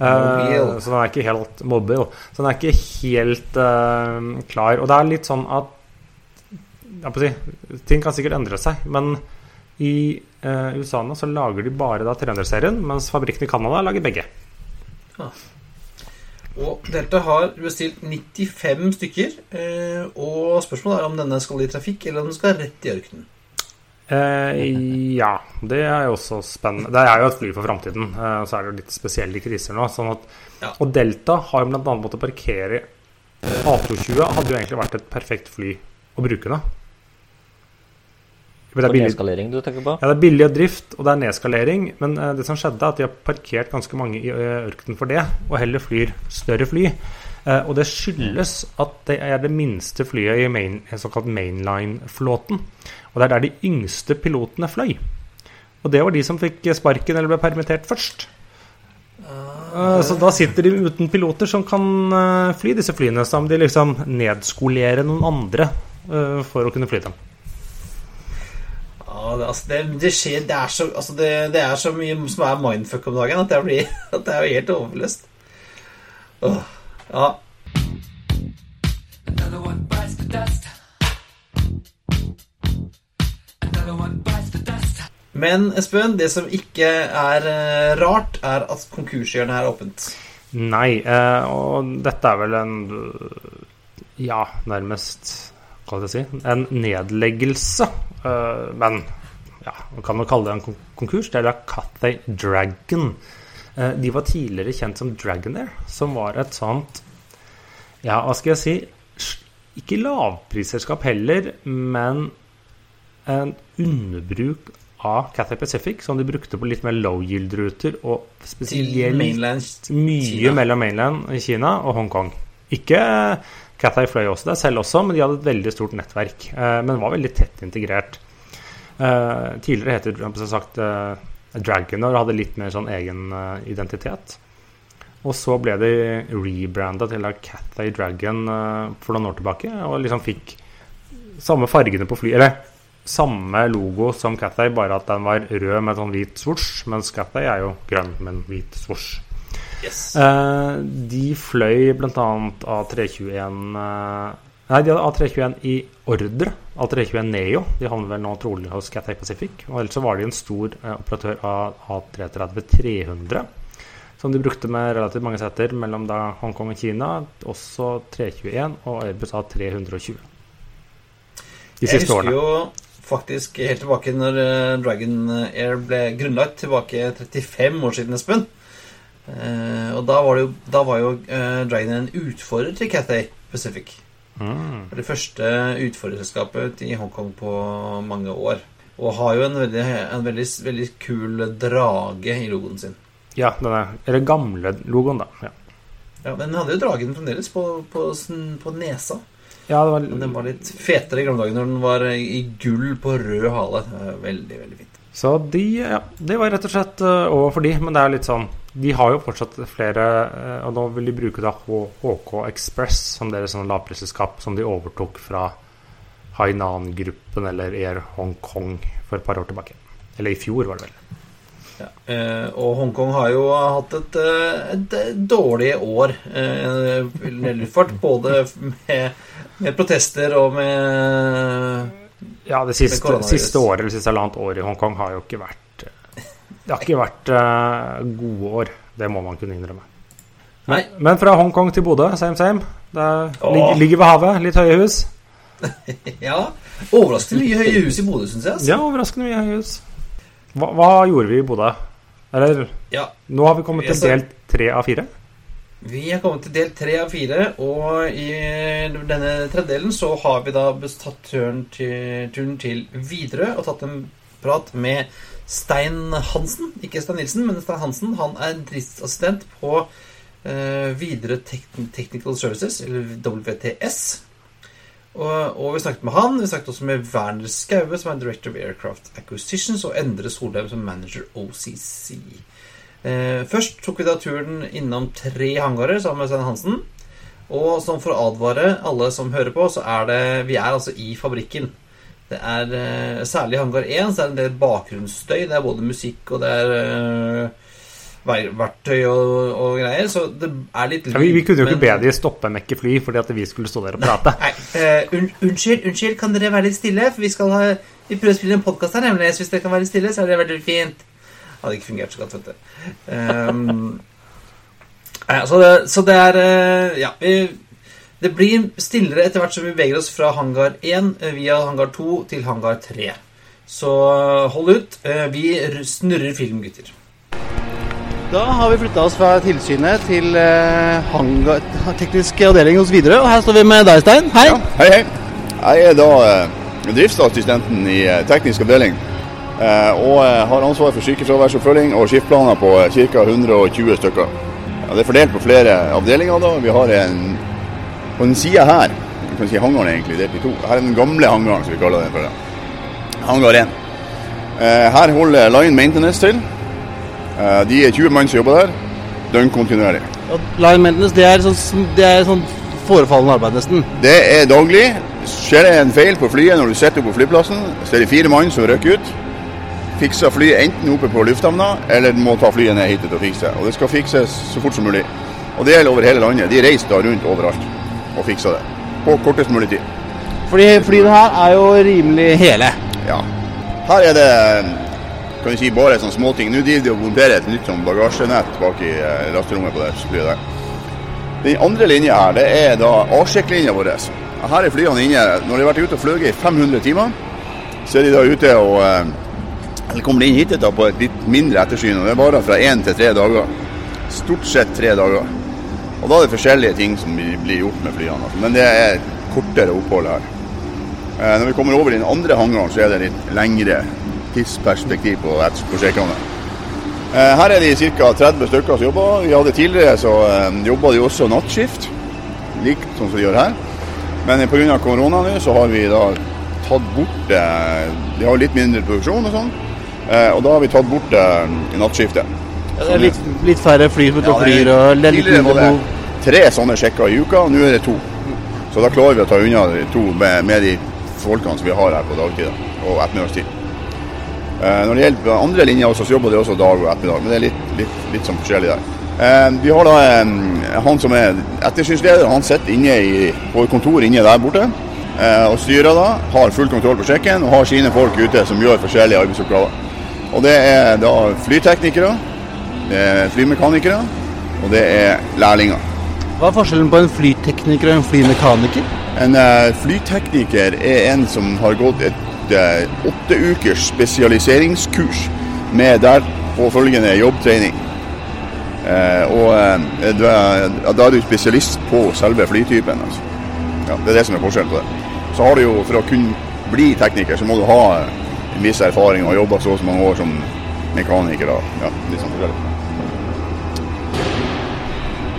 Eh, så den er ikke helt mobile. Så den er ikke helt uh, klar. Og det er litt sånn at jeg si, Ting kan sikkert endre seg, men i uh, USA nå så lager de bare da 300-serien, mens fabrikken i Canada lager begge. Og Delta har bestilt 95 stykker. Eh, og spørsmålet er om denne skal i trafikk, eller om den skal rett i ørkenen. Eh, ja, det er jo også spennende. Det er jo et fly for framtiden. Og så er det jo litt spesielle kriser nå. Sånn at, Ja. Og Delta har jo bl.a. måttet parkere A220 hadde jo egentlig vært et perfekt fly å bruke nå. Det er nedskalering du tenker på? ja, det er billig drift, og det er nedskalering. Men uh, det som skjedde, er at de har parkert ganske mange i eh, ørkenen for det, og heller flyr større fly. Uh, og det skyldes at det er det minste flyet i main, såkalt mainline-flåten. Og det er der de yngste pilotene fløy. Og det var de som fikk sparken eller ble permittert først. Så da sitter de uten piloter som kan fly disse flyene. Så da må de liksom nedskolere noen andre for å kunne fly dem. Det, altså, det, det skjer Det er så, altså, det, det er så mye som er mindfuck om dagen at jeg blir, [laughs] at det er jo helt overløst. Åh, ja. Men Espen, det som ikke er eh, rart, er at konkurshjørnet er åpent. Nei, eh, og dette er vel en Ja, nærmest Hva skal jeg si En nedleggelse. Eh, men ja, man kan jo kalle det en konkurs. Det er da Cathay Dragon. Eh, de var tidligere kjent som Dragonair, som var et sånt Ja, hva skal jeg si Ikke lavprisselskap heller, men en underbruk av Cathay Pacific, som de brukte på litt mer low yield-ruter, og spesielt mainland mye mellom mainland i Kina og Hongkong. Ikke Cathay fløy også der selv også, men de hadde et veldig stort nettverk. eh, men var veldig tett integrert. Eh, tidligere het det som sagt uh, Dragoner og hadde litt mer sånn egen uh, identitet. Og så ble de rebranda til Cathay Dragon eh, for noen år tilbake, og liksom fikk samme fargene på flyet Eller samme logo som Cathay, bare at den var rød med sånn hvit svosj, mens Cathay er jo grønn med en hvit svosj. Yes. Eh, de fløy bl.a. A321 eh, Nei, de hadde A321 i ordre. A321 Neo. De havner vel nå trolig hos Cathay Pacific. Og ellers så var de en stor eh, operatør av A330-300. Som de brukte med relativt mange seter mellom da Hongkong og Kina. Også 321 og Airbus A320. De siste Jeg husker årene. jo faktisk helt tilbake når eh, Dragon Air ble grunnlagt, tilbake 35 år siden, Espen. Eh, og da var, det jo, da var jo Dragon en utfordrer til Cathay Pacific. Mm. Det første utfordrerselskapet i Hongkong på mange år. Og har jo en veldig, en veldig, veldig kul drage i logoen sin. Ja, den er, eller gamle logoen, da. Ja, Ja, Men den hadde jo dragen fremdeles på, på, på nesa. ja det var den var litt fetere i gamle dager når den var i gull på rød hale. Veldig, veldig fint. Så de, ja, det var rett og slett uh, over for de, men det er litt sånn De har jo fortsatt flere, eh, og nå vil de bruke da HK Express som deres sånn lavprisselskap som de overtok fra Hainan-gruppen eller Air Hongkong for et par år tilbake. Eller i fjor, var det vel. Ja. Eh, og Hongkong har jo hatt et, eh, et, dårlig år eh, luftfart. Både med, med protester og med Ja, det siste, siste året eller siste halvannet året i Hongkong har jo ikke vært Det har ikke vært uh, gode år. Det må man kunne innrømme. Nei. Men fra Hongkong til Bodø, same same. Det er, ligger, ligger ved havet, litt høye hus. [laughs] Ja, overraskende mye høye hus i Bodø, syns jeg. Altså. Ja, overraskende mye høye hus. Hva, hva gjorde vi i Bodø? Eller Ja, nå har vi kommet til del tre av fire. Vi er kommet til del tre av fire, og i denne tredjedelen så har vi da tatt turen til, turen til Widerøe og tatt en prat med Stein Hansen. Ikke Stein Nilsen, men Stein Hansen. Han er driftsassistent på uh, Videre Technical Services, eller WTS. Og, og vi snakket med han. Vi snakket også med Werner Skaue, som er Director of Aircraft Acquisitions, og Endre Solheim, som manager OCC. Eh, først tok vi da turen innom tre hangarer sammen med Stein Hansen. Og som for å advare alle som hører på, så er det Vi er altså i fabrikken. Det er uh, Særlig i hangar 1 så er det en del bakgrunnsstøy. Det er både musikk og det er eh, ver- verktøy og, og greier. Så det er litt Ja, vi, vi kunne jo ikke men- be de stoppe med ikke fly fordi at vi skulle stå der og prate. [laughs] Nei, uh, un unnskyld, unnskyld, kan dere være litt stille? For vi skal ha Vi prøver å spille en podkast her, nemlig. Så hvis dere kan være stille, så er det veldig fint. Hadde ikke fungert så godt, vet du. Um, ja, så, det, så det er uh, Ja. Vi, det blir stillere etter hvert som vi beveger oss fra hangar 1 eh, via hangar 2 til hangar 3. Så hold ut. Eh, Vi snurrer film, gutter. Da har vi flytta oss fra tilsynet til eh, hangar, teknisk avdeling hos Widerøe. Og her står vi med deg, Stein. Hei. Ja, hei, hei. Jeg er da eh, driftsassistenten i eh, teknisk avdeling. Eh, og eh, har ansvar for sykefraværsoppfølging og skiftplaner på eh, ca. 120 stykker. Det er fordelt på flere avdelinger. da. Vi har en på den sida her, du kan si hangaren er egentlig delt i to. Her er den gamle hangaren, som vi kaller den for. det. Hangar 1. Eh, her holder Line Maintenance til. Eh, de er 20 mann som jobber der, døgnkontinuerlig. Line maintenance, det er sånn, det er sånn forefallende arbeid, nesten. Det er daglig. Skjer det en feil på flyet når du sitter på flyplassen, så er det fire mann som rykker ut. Fikser flyet enten oppe på lufthavna, eller må ta flyet ned hit til å fikse. Og det skal fikses så fort som mulig. Og det gjelder over hele landet. De reiser da rundt overalt og fiksa det. På kortest mulig tid. Fordi flyene her er jo rimelig hele. Ja. Her er det kan du si, bare sånne småting. Nå driver de og monterer et nytt sånn bagasjenett bak i eh, lasterommet på det flyet der. Den andre linja her, det er da avsjekklinja vår. Her er flyene inne. Når de har vært ute og fløyet i 500 timer, så er de da ute og eh, Eller kommer inn hit da på et litt mindre ettersyn. og Det varer fra én til tre dager. Stort sett tre dager. Og da er det forskjellige ting som blir gjort med flyene. altså. Men det er kortere opphold her. Eh, Når vi kommer over i den andre hangaren, så er det litt lengre tidsperspektiv på, på sjekkene. Eh, Her er de ca. 30 stykker som jobber. Vi hadde Tidligere så eh, jobba de også nattskift, likt som de gjør her. Men pga. korona nå så har vi da tatt bort De har litt mindre produksjon og sånn. Og da har vi tatt bort nattskiftet. Det er litt, litt færre fly som og Ja, det- flyr, og det er litt Tidligere var det tre sånne sjekker i uka, nå er det to. Så da klarer vi å ta unna de to med, med de folkene som vi har her på dagtid. og ettermiddagstid. Eh, når det gjelder andre linjer, så jobber de også dag og ettermiddag, men det er litt, litt, litt sånn forskjellig der. Eh, vi har da eh, han som er ettersynsleder, han sitter inne i, på et kontor inne der borte. eh, og styrer da, har full kontroll på sjekken og har sine folk ute som gjør forskjellige arbeidsoppgaver. Og det er da flyteknikere, det er flymekanikere, og det er lærlinger. Hva er forskjellen på en flytekniker og en flymekaniker? En uh, flytekniker er en som har gått et uh, åtte ukers spesialiseringskurs med der påfølgende jobbtrening. Uh, og eh, Da er du spesialist på selve flytypen. Altså. Ja, det er det som er forskjellen på det. Så har du jo, For å kunne bli tekniker, så må du ha eh, en viss erfaring og jobba så og så mange år som mekaniker. Da. Ja, litt sånn forskjellig.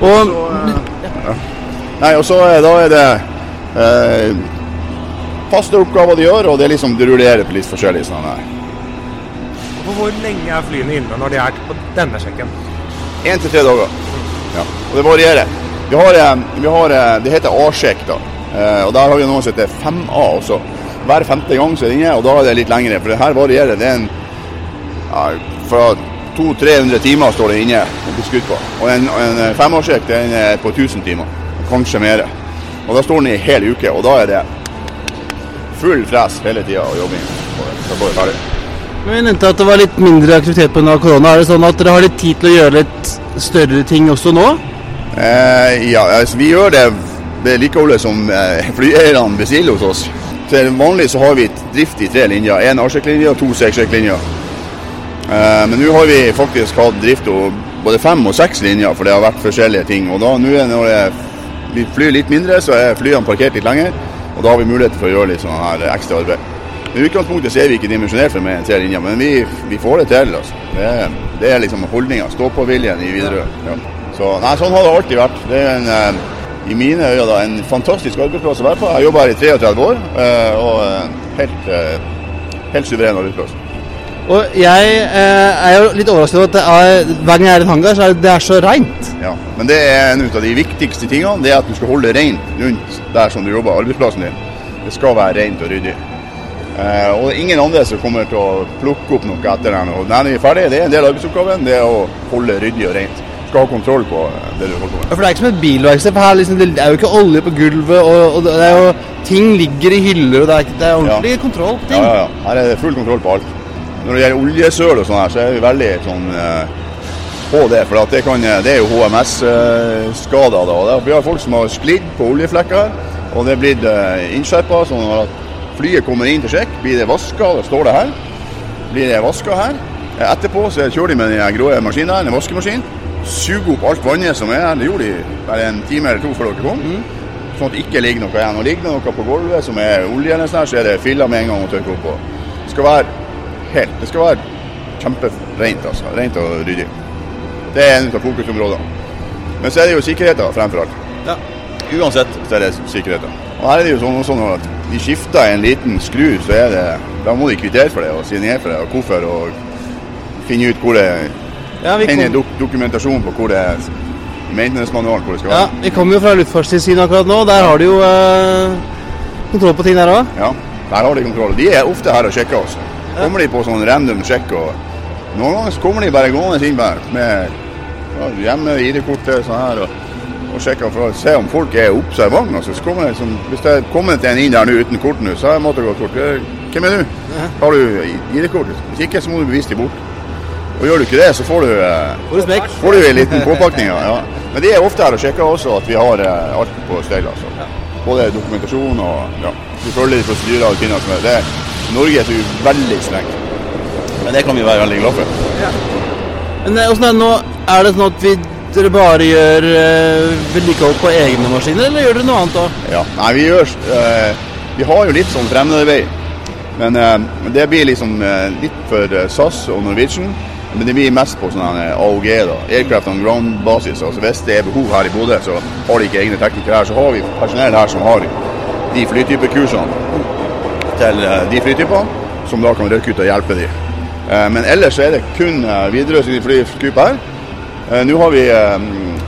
Og Nei, og så eh, da er det eh, faste oppgaver de gjør, og det er liksom de rullerer på litt forskjellig sånn her. Hvor lenge er flyene inne når de er på denne sjekken? Én til tre dager. Ja, og det varierer. Vi har, eh, vi har eh, Det heter A-sjekk, da. Eh, og der har vi noe som heter 5A også. Hver femte gang så er det inne, og da er det litt lengre. For det her varierer. Det er en ja, fra 200-300 timer står det inne og blir skutt på. Og en, en femårssjekk den er på 1000 timer. Kanskje mer. Og da står den i en hel uke, og da er det full fres hele tida og jobbing. Og så får vi ferdig. Men Vi nevnte at det var litt mindre aktivitet pga. korona. Er det sånn at dere har litt tid til å gjøre litt større ting også nå? Eh, ja, altså, vi gjør det vedlikeholdet som eh, flyeierne bestiller hos oss. Til vanlig så har vi drift i tre linjer. Én A-sjekklinje og to C-sjekklinjer. Eh, men nå har vi faktisk hatt drift av både fem og seks linjer, for det har vært forskjellige ting. Og da nå når vi flyr litt mindre, så er flyene parkert litt lenger. Og da har vi mulighet for å gjøre litt sånn her ekstra arbeid. I utgangspunktet er vi ikke dimensjonert for mer enn tre linjer, men vi, vi får det til. altså. Det, er- det er liksom holdninga. Stå-på-viljen i Widerøe. Ja. Så nei, sånn har det alltid vært. Det er en, eh, i mine øyne da, en fantastisk arbeidsplass å være på. Jeg jobber her i 33 år, eh, og helt, helt suveren arbeidsplass. Og jeg eh, er jo litt overrasket over at det er, hver gang jeg er i en hangar, så er det, det er så reint. Ja, men det er en av de viktigste tingene. Det er at du skal holde rent rundt der som du jobber, arbeidsplassen din. Det skal være rent og ryddig. Eh, og det er ingen andre som kommer til å plukke opp noe etter deg når vi er ferdig. Det er en del av arbeidsoppgaven. Det er å holde ryddig og rent. Du skal ha kontroll på eh, det du holder på Ja. For det er ikke som et bilverksted, for her liksom, det er jo ikke olje på gulvet, og, og det er jo ting ligger i hyller, og det er, ikke- det er ordentlig kontroll på Ja, ting. ja, ja. Her er det full kontroll på alt. Når det gjelder oljesøl og sånn her, så er vi veldig sånn eh, på det. For det, kan, det er jo HMS-skader. da. Vi har folk som har sklidd på oljeflekker, og det er blitt eh, innskjerpa. Sånn at flyet kommer inn til sjekk, blir det vaska, da står det her. Blir det vaska her. Eh, Etterpå så kjører de med den grå maskinen en vaskemaskin. Suger opp alt vannet som er her. Det gjorde de bare en time eller to før dere kom. Sånn at det ikke ligger noe igjen. Og ligger det noe på gulvet som er olje, eller sånn så er det filler med en gang å tørke opp på. Det skal være helt Det skal være kjemperent, altså. Rent og ryddig. Det er en av fokusområdene. Men så er det jo sikkerheten fremfor alt. Ja. Uansett så er det sikkerheten. Og her er det jo sånn sånn at de skifter en liten skru, så er det Da må de kvittere for det og si ned for det, og hvorfor, og finne ut hvor det Ja, kom, dok dokumentasjon på hvor det er maintenance-manualen hvor det skal ja, være. vi kommer jo fra Luftfartstilsynet akkurat nå. Der har de jo eh, kontroll på ting der òg. Ja, der har de kontroll. De er ofte her og sjekker oss. Kommer de på sånn random sjekk, og noen ganger kommer de bare gående inn med ja, hjemme ID-kortet sånn her, og, og sjekker for å se om folk er observante. Altså, sånn, hvis det er kommet en inn der nå uten kort nå, så har jeg måttet gå kort. Eh, Hvem er du? Har du ID-kort? Hvis ikke, så må du bevise dem bort. Og gjør du ikke det, så får du eh, Får du en liten påpakning. Ja. Men de er ofte her og sjekker også at vi har eh, alt på stell. Altså. Både dokumentasjon og ja. Vi følger de prosedyrer og rutiner som er. Det, Norge er jo veldig strengt. Men det kan vi være veldig glad for. Men eh, hvordan er det nå? Er det sånn at vi, dere bare gjør uh, vedlikehold på egne maskiner, eller gjør dere noe annet òg? Ja. Nei, vi gjør eh, Vi har jo litt sånn fremmedarbeid. Men eh, det blir liksom litt for SAS og Norwegian. Men det blir mest på sånn AOG, da. Aircraft on ground-basis. Altså Hvis det er behov her i Bodø, så har de ikke egne teknikere her. Så har vi personell her som har de flytypekursene til eh, de flytypene, som da kan røkke ut og hjelpe de. Eh, Men ellers så er det kun Widerøe sine flytyper her. Eh, Nå har vi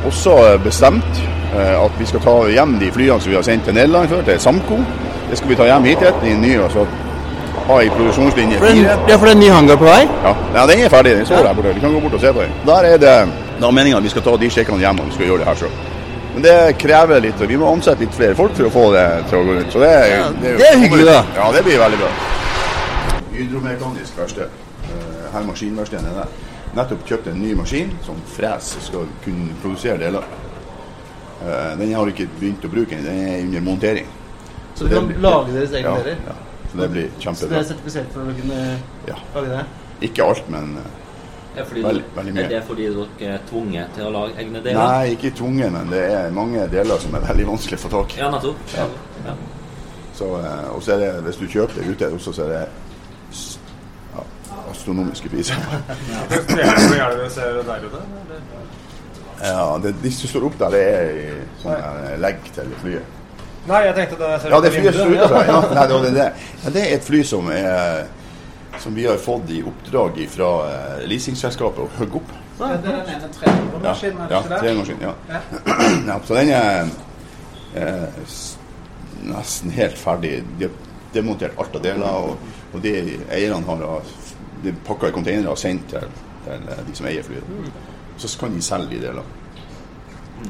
også bestemt at vi skal ta hjem de flyene som vi har sendt til Nederland før, til Samco. Det skal vi ta hjem hit igjen i ny. Altså, ha i produksjonslinje fire. ja, for det er en ny hangar på vei? Ja, ja den er ferdig. Den står der borte. Vi kan gå bort og se på den. Der er det da meninga at vi skal ta de sjekkene hjem og vi skal gjøre det her sjøl. Men det krever litt, og vi må ansette litt flere folk for å få det til å gå rundt. Så det, Ja, det, det er hyggelig, da. Ja, det blir veldig bra. Hydromekanisk verksted. Eh, Her maskinverkstedet er der. Nettopp kjøpt en ny maskin som fres skal kunne produsere deler. Eh, Den har ikke begynt å bruke, den er under montering. Så du kan lage deres egne Ja, deler? ja. Så det blir kjempebra. Så det er sertifisert for å kunne Ja. lage det? Ikke alt, men eh, Er, veldig mye. er det fordi dere er tvunget til å lage egne deler? Nei, ikke tvunget, men det er mange deler som er veldig vanskelig å få tak i. Ja, nettopp. Ja. Ja. Så, eh, og så er det, hvis du kjøper det ute, også, så er det ja, astronomiske priser. Er det du ser der ute? Ja, det, de som står opp der, det er i sånn legg til flyet. Nei, jeg tenkte det ser Ja, det flyet står utenfor. Ja, nei, det, det, ja, det er et fly som, er, som vi har fått i oppdrag fra eh, leasingselskapet å hugge opp. Det er den ene Ja, det ja tremaskin, ja. [clears throat] ja. Så den er eh, nesten helt ferdig. De har demontert alt av deler, og, og de eierne har de pakka i containere og sendt til, til eh, de som eier flyet. Så kan de selge de delene.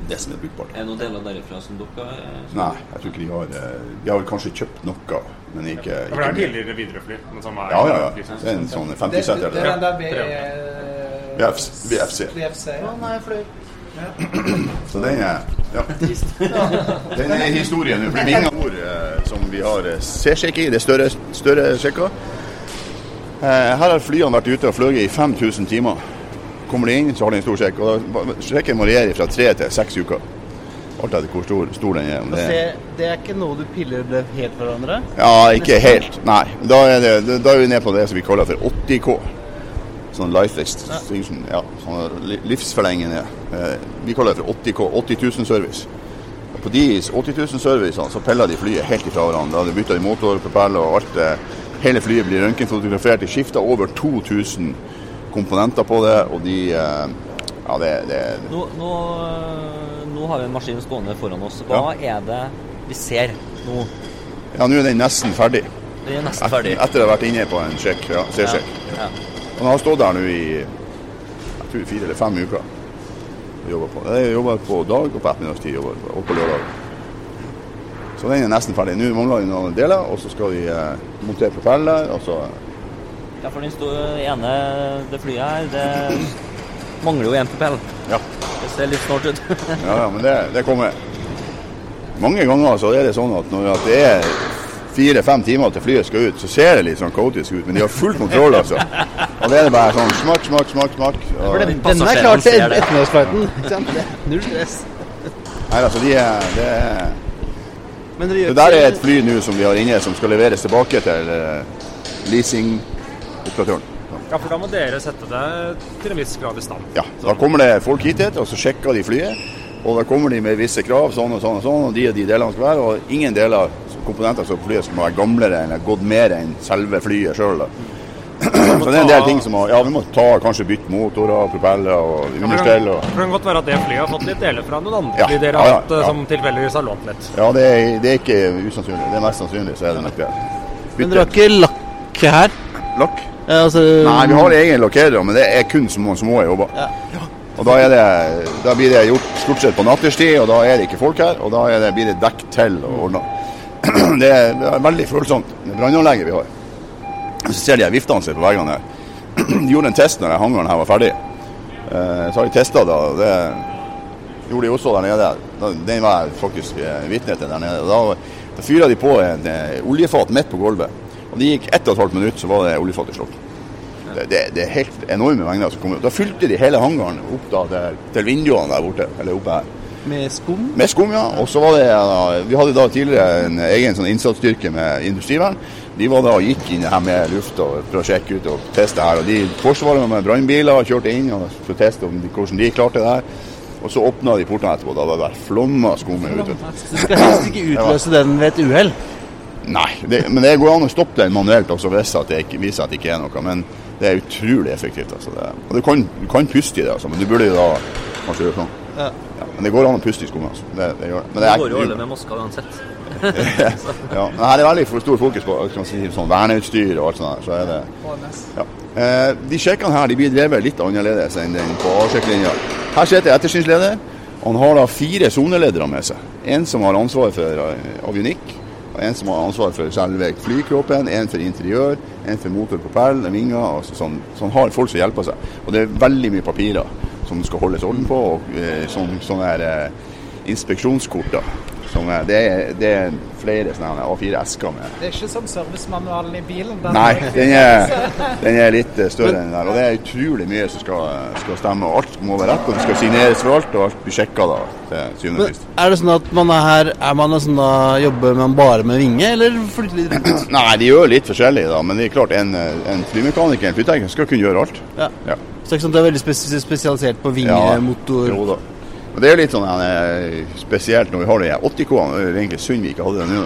Det som er brukbart. Er det noen deler derifra som dere eh, Nei, jeg tror ikke de har eh, De har vel kanskje kjøpt noe, men ikke, Ja, ikke For det er tidligere Widerøe-fly. men som er- Ja, ja, ja. Det er en sånn 50-setter. det er den der BFC VFC. VFC. VFC. Ja, nei, fløy. [clears throat] Så den er ja. [laughs] Den er historien. Det blir Vinga ord eh, som vi har eh, C-sjekk i. Det er større, større sjekker. Eh, her har flyene vært ute og fløyet i 5000 timer. Kommer de inn, så har de en stor sjekk. Og da- Sjekken varierer fra tre til seks uker. Alt etter hvor stor, stor den er. Det det er ikke noe du piller det helt for hverandre? Ja, ikke helt. Nei. Da er, det, da er vi nede på det som vi kaller for 80K. Sånn life extension. Ja, sånn livsforlengende. Eh, vi kaller det for 80K. 80 000 service. Og på de 80 000 servicene så piller de flyet helt ifra hverandre. Da de bytter i motor, propeller og alt. eh, Hele flyet blir røntgenfotografert. De skifter over 2000 komponenter på det, og de eh, Ja, det, det nå, nå, eh, nå har vi en maskin stående foran oss. Hva er det vi ser nå? Ja, nå er den nesten ferdig. Den er nesten ferdig. Etter å ha vært inne på en sjekk. Ja, C-sjekk. Ja. Den har stått der nå i jeg tror fire eller fem uker. jobber på. Jeg jobber på dag og på ettermiddagstid og på lørdag. Så den er nesten ferdig. Nå mangler vi noen deler, og så skal vi eh, montere propeller. Og så, Ja, for den ene det flyet her, det mangler jo en propell. ja, Det ser litt snålt ut. [laughs] ja, ja, men det, det kommer. Mange ganger så er det sånn at når at det er fire-fem timer til flyet skal ut, så ser det litt sånn kaotisk ut. Men de har full kontroll, altså. Og det er bare sånn smakk, smakk, smakk. smakk. Og, den, denne er klar til ettermiddagsflighten. [laughs] er Null stress. nei, altså, de er, det er Men dere gjør Det der er et fly nå som vi har inne, som skal leveres tilbake til eh, leasingoperatøren. Ja, for da må dere sette det til en viss grad i stand. Ja, da kommer det folk hit, og så sjekker de flyet. Og da kommer de med visse krav, sånn og sånn og sånn, og de og de delene skal være. Og ingen deler, komponenter som flyet skal være gamlere eller gått mer enn selve flyet sjøl. Så det er en del ting som må Ja, vi må ta, kanskje bytte motorer, propeller og understell. Og, det kan godt være at det flyet har fått litt deler fra noen andre Ja, de dere har ja, hatt eh, ja. som tilfeldigvis har lånt litt. ja, det er, det er ikke usannsynlig. Det er mest sannsynlig, så er det nok det. Men dere har ikke lakk her? Lakk? Altså, Nei, vi har egen lakkerer, men det er kun små, små jobber. Ja. Og da, er det, da blir det gjort stort sett på natterstid, og da er det ikke folk her. Og da er det, blir det dekk til og ordna. [clears throat] Det er, det er veldig følsomt, det brannanlegget vi har. Så ser de viftene seg på veggene her. [clears throat] De gjorde en test når hangaren her var ferdig. Eh, Så har de testa Og Det gjorde de også der nede. Den var jeg faktisk eh, vitne til der nede. Og Da, da fyra de på en eh, oljefat midt på gulvet. Og det gikk ett og et halvt minutt, så var det oljefattig slått. Det, det, det er helt enorme mengder som kommer ut. Da fylte de hele hangaren opp da, til, til vinduene der borte. Eller oppe her. med skum? Med skum, ja. Og så var det da, Vi hadde da tidligere en egen sånn innsatsstyrke med industrivern. De var da og gikk inn her med luft og for å sjekke ut og teste her. Og de Forsvaret med brannbiler kjørte inn og for å teste om de, hvordan de klarte det her. Og så åpna de portene etterpå. Da var det bare flomma skum ute. skal helst ikke [laughs] utløse den ved et uhell? Nei, det, men det går an å stoppe den manuelt også hvis at det ikke, viser at det ikke er noe. Men det er utrolig effektivt. Altså det. Og du kan, du kan puste i det, altså, men du burde jo da kanskje gjøre sånn. Ja. Ja, men det går an å puste i skoene. Altså. Det, det gjør det. Men det Det er, går jo alle med masker uansett. [laughs] ja, men her er veldig for stor fokus på skal si, sånn verneutstyr og alt sånt. der, Så er det, ja. eh, de sjekkene her de blir drevet litt annerledes enn den på A-sjekklinja. Her sitter ettersynsleder. Han har da fire soneledere med seg. En som har ansvaret for eh, avionikk. En som har ansvar for selve flykroppen, en for interiør, en for motor, propell, vinger. Altså sånn, sånn har folk som hjelper seg. Og det er veldig mye papirer som skal holdes orden på. og eh, sånn, sånne her, eh, inspeksjonskort. da. Som det, er, det er flere sånne A4-esker med Det er ikke sånn servicemanualen i bilen. den Nei, den er, [laughs] den er litt eh, større enn den der. Og det er utrolig mye som skal, skal stemme. Alt må være rett, og det skal signeres for alt, og alt blir sjekka da, Men er det sånn at man er her Er man sånn da jobber man bare med vinge, eller flytter litt rundt? [clears throat] Nei, de gjør litt forskjellig, da, men det er klart en, en flymekaniker en flytekniker skal kunne gjøre alt. Ja. Ja. Så det er ikke sånn at det er veldig spes spesialisert på vingemotor? Ja, motor Jo da. Men det er jo litt sånn spesielt når vi har de her 80K-ene. Det er egentlig synd vi ikke hadde det nå.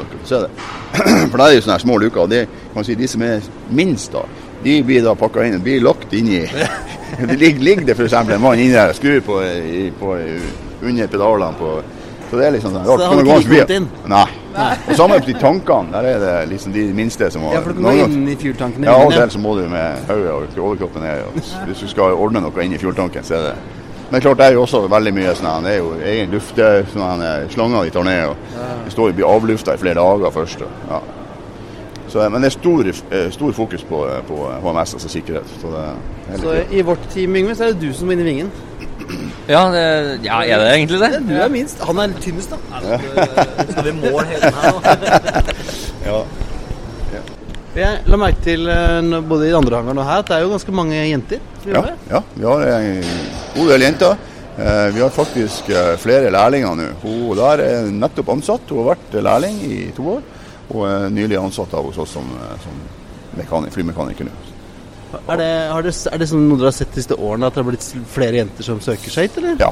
[clears throat] For da er det jo sånne små luker. og det, kan si, De som er minst, da, de blir da pakka inn. blir lagt inni [laughs] Det ligger, ligger det f.eks. en mann inni der og skrur på, i, på under pedalene på Så det er liksom sånn Så det har ikke kommet inn? Nei. Og samme med de tankene. Der er det liksom de minste som har Ja, for du må inn i fjordtankene? ja, av og til så må du med hodet og overkroppen ned. Og hvis du skal ordne noe inn i fjordtanken, så er det Men klart det er jo også veldig mye sånn Det er jo egen lufte, sånn her slanger de tar ned. og Det står og blir avlufta i flere dager først. Og, ja. så, men det er stor, eh, stor fokus på, på HMS, altså sikkerhet. Så det er Så i vårt team, Yngve, så er det du som må inn i vingen. [clears throat] Ja, det, ja, er det egentlig det? Du er minst. Han er tynnest, da. Skal [laughs] vi måle hele her nå? [laughs] Ja. Jeg la merke til eh, både i andre hangaren og her at det er jo ganske mange jenter. Ja, ja, vi har en god del jenter. Eh, Vi har faktisk eh, flere lærlinger nå. Hun der er nettopp ansatt. Hun har vært lærling i to år. Og er nylig ansatt av hos oss som, som mekanik, flymekaniker nå. Er det, har det, er det sånn noe dere har sett de siste årene, at det har blitt flere jenter som søker seg hit, eller? Ja.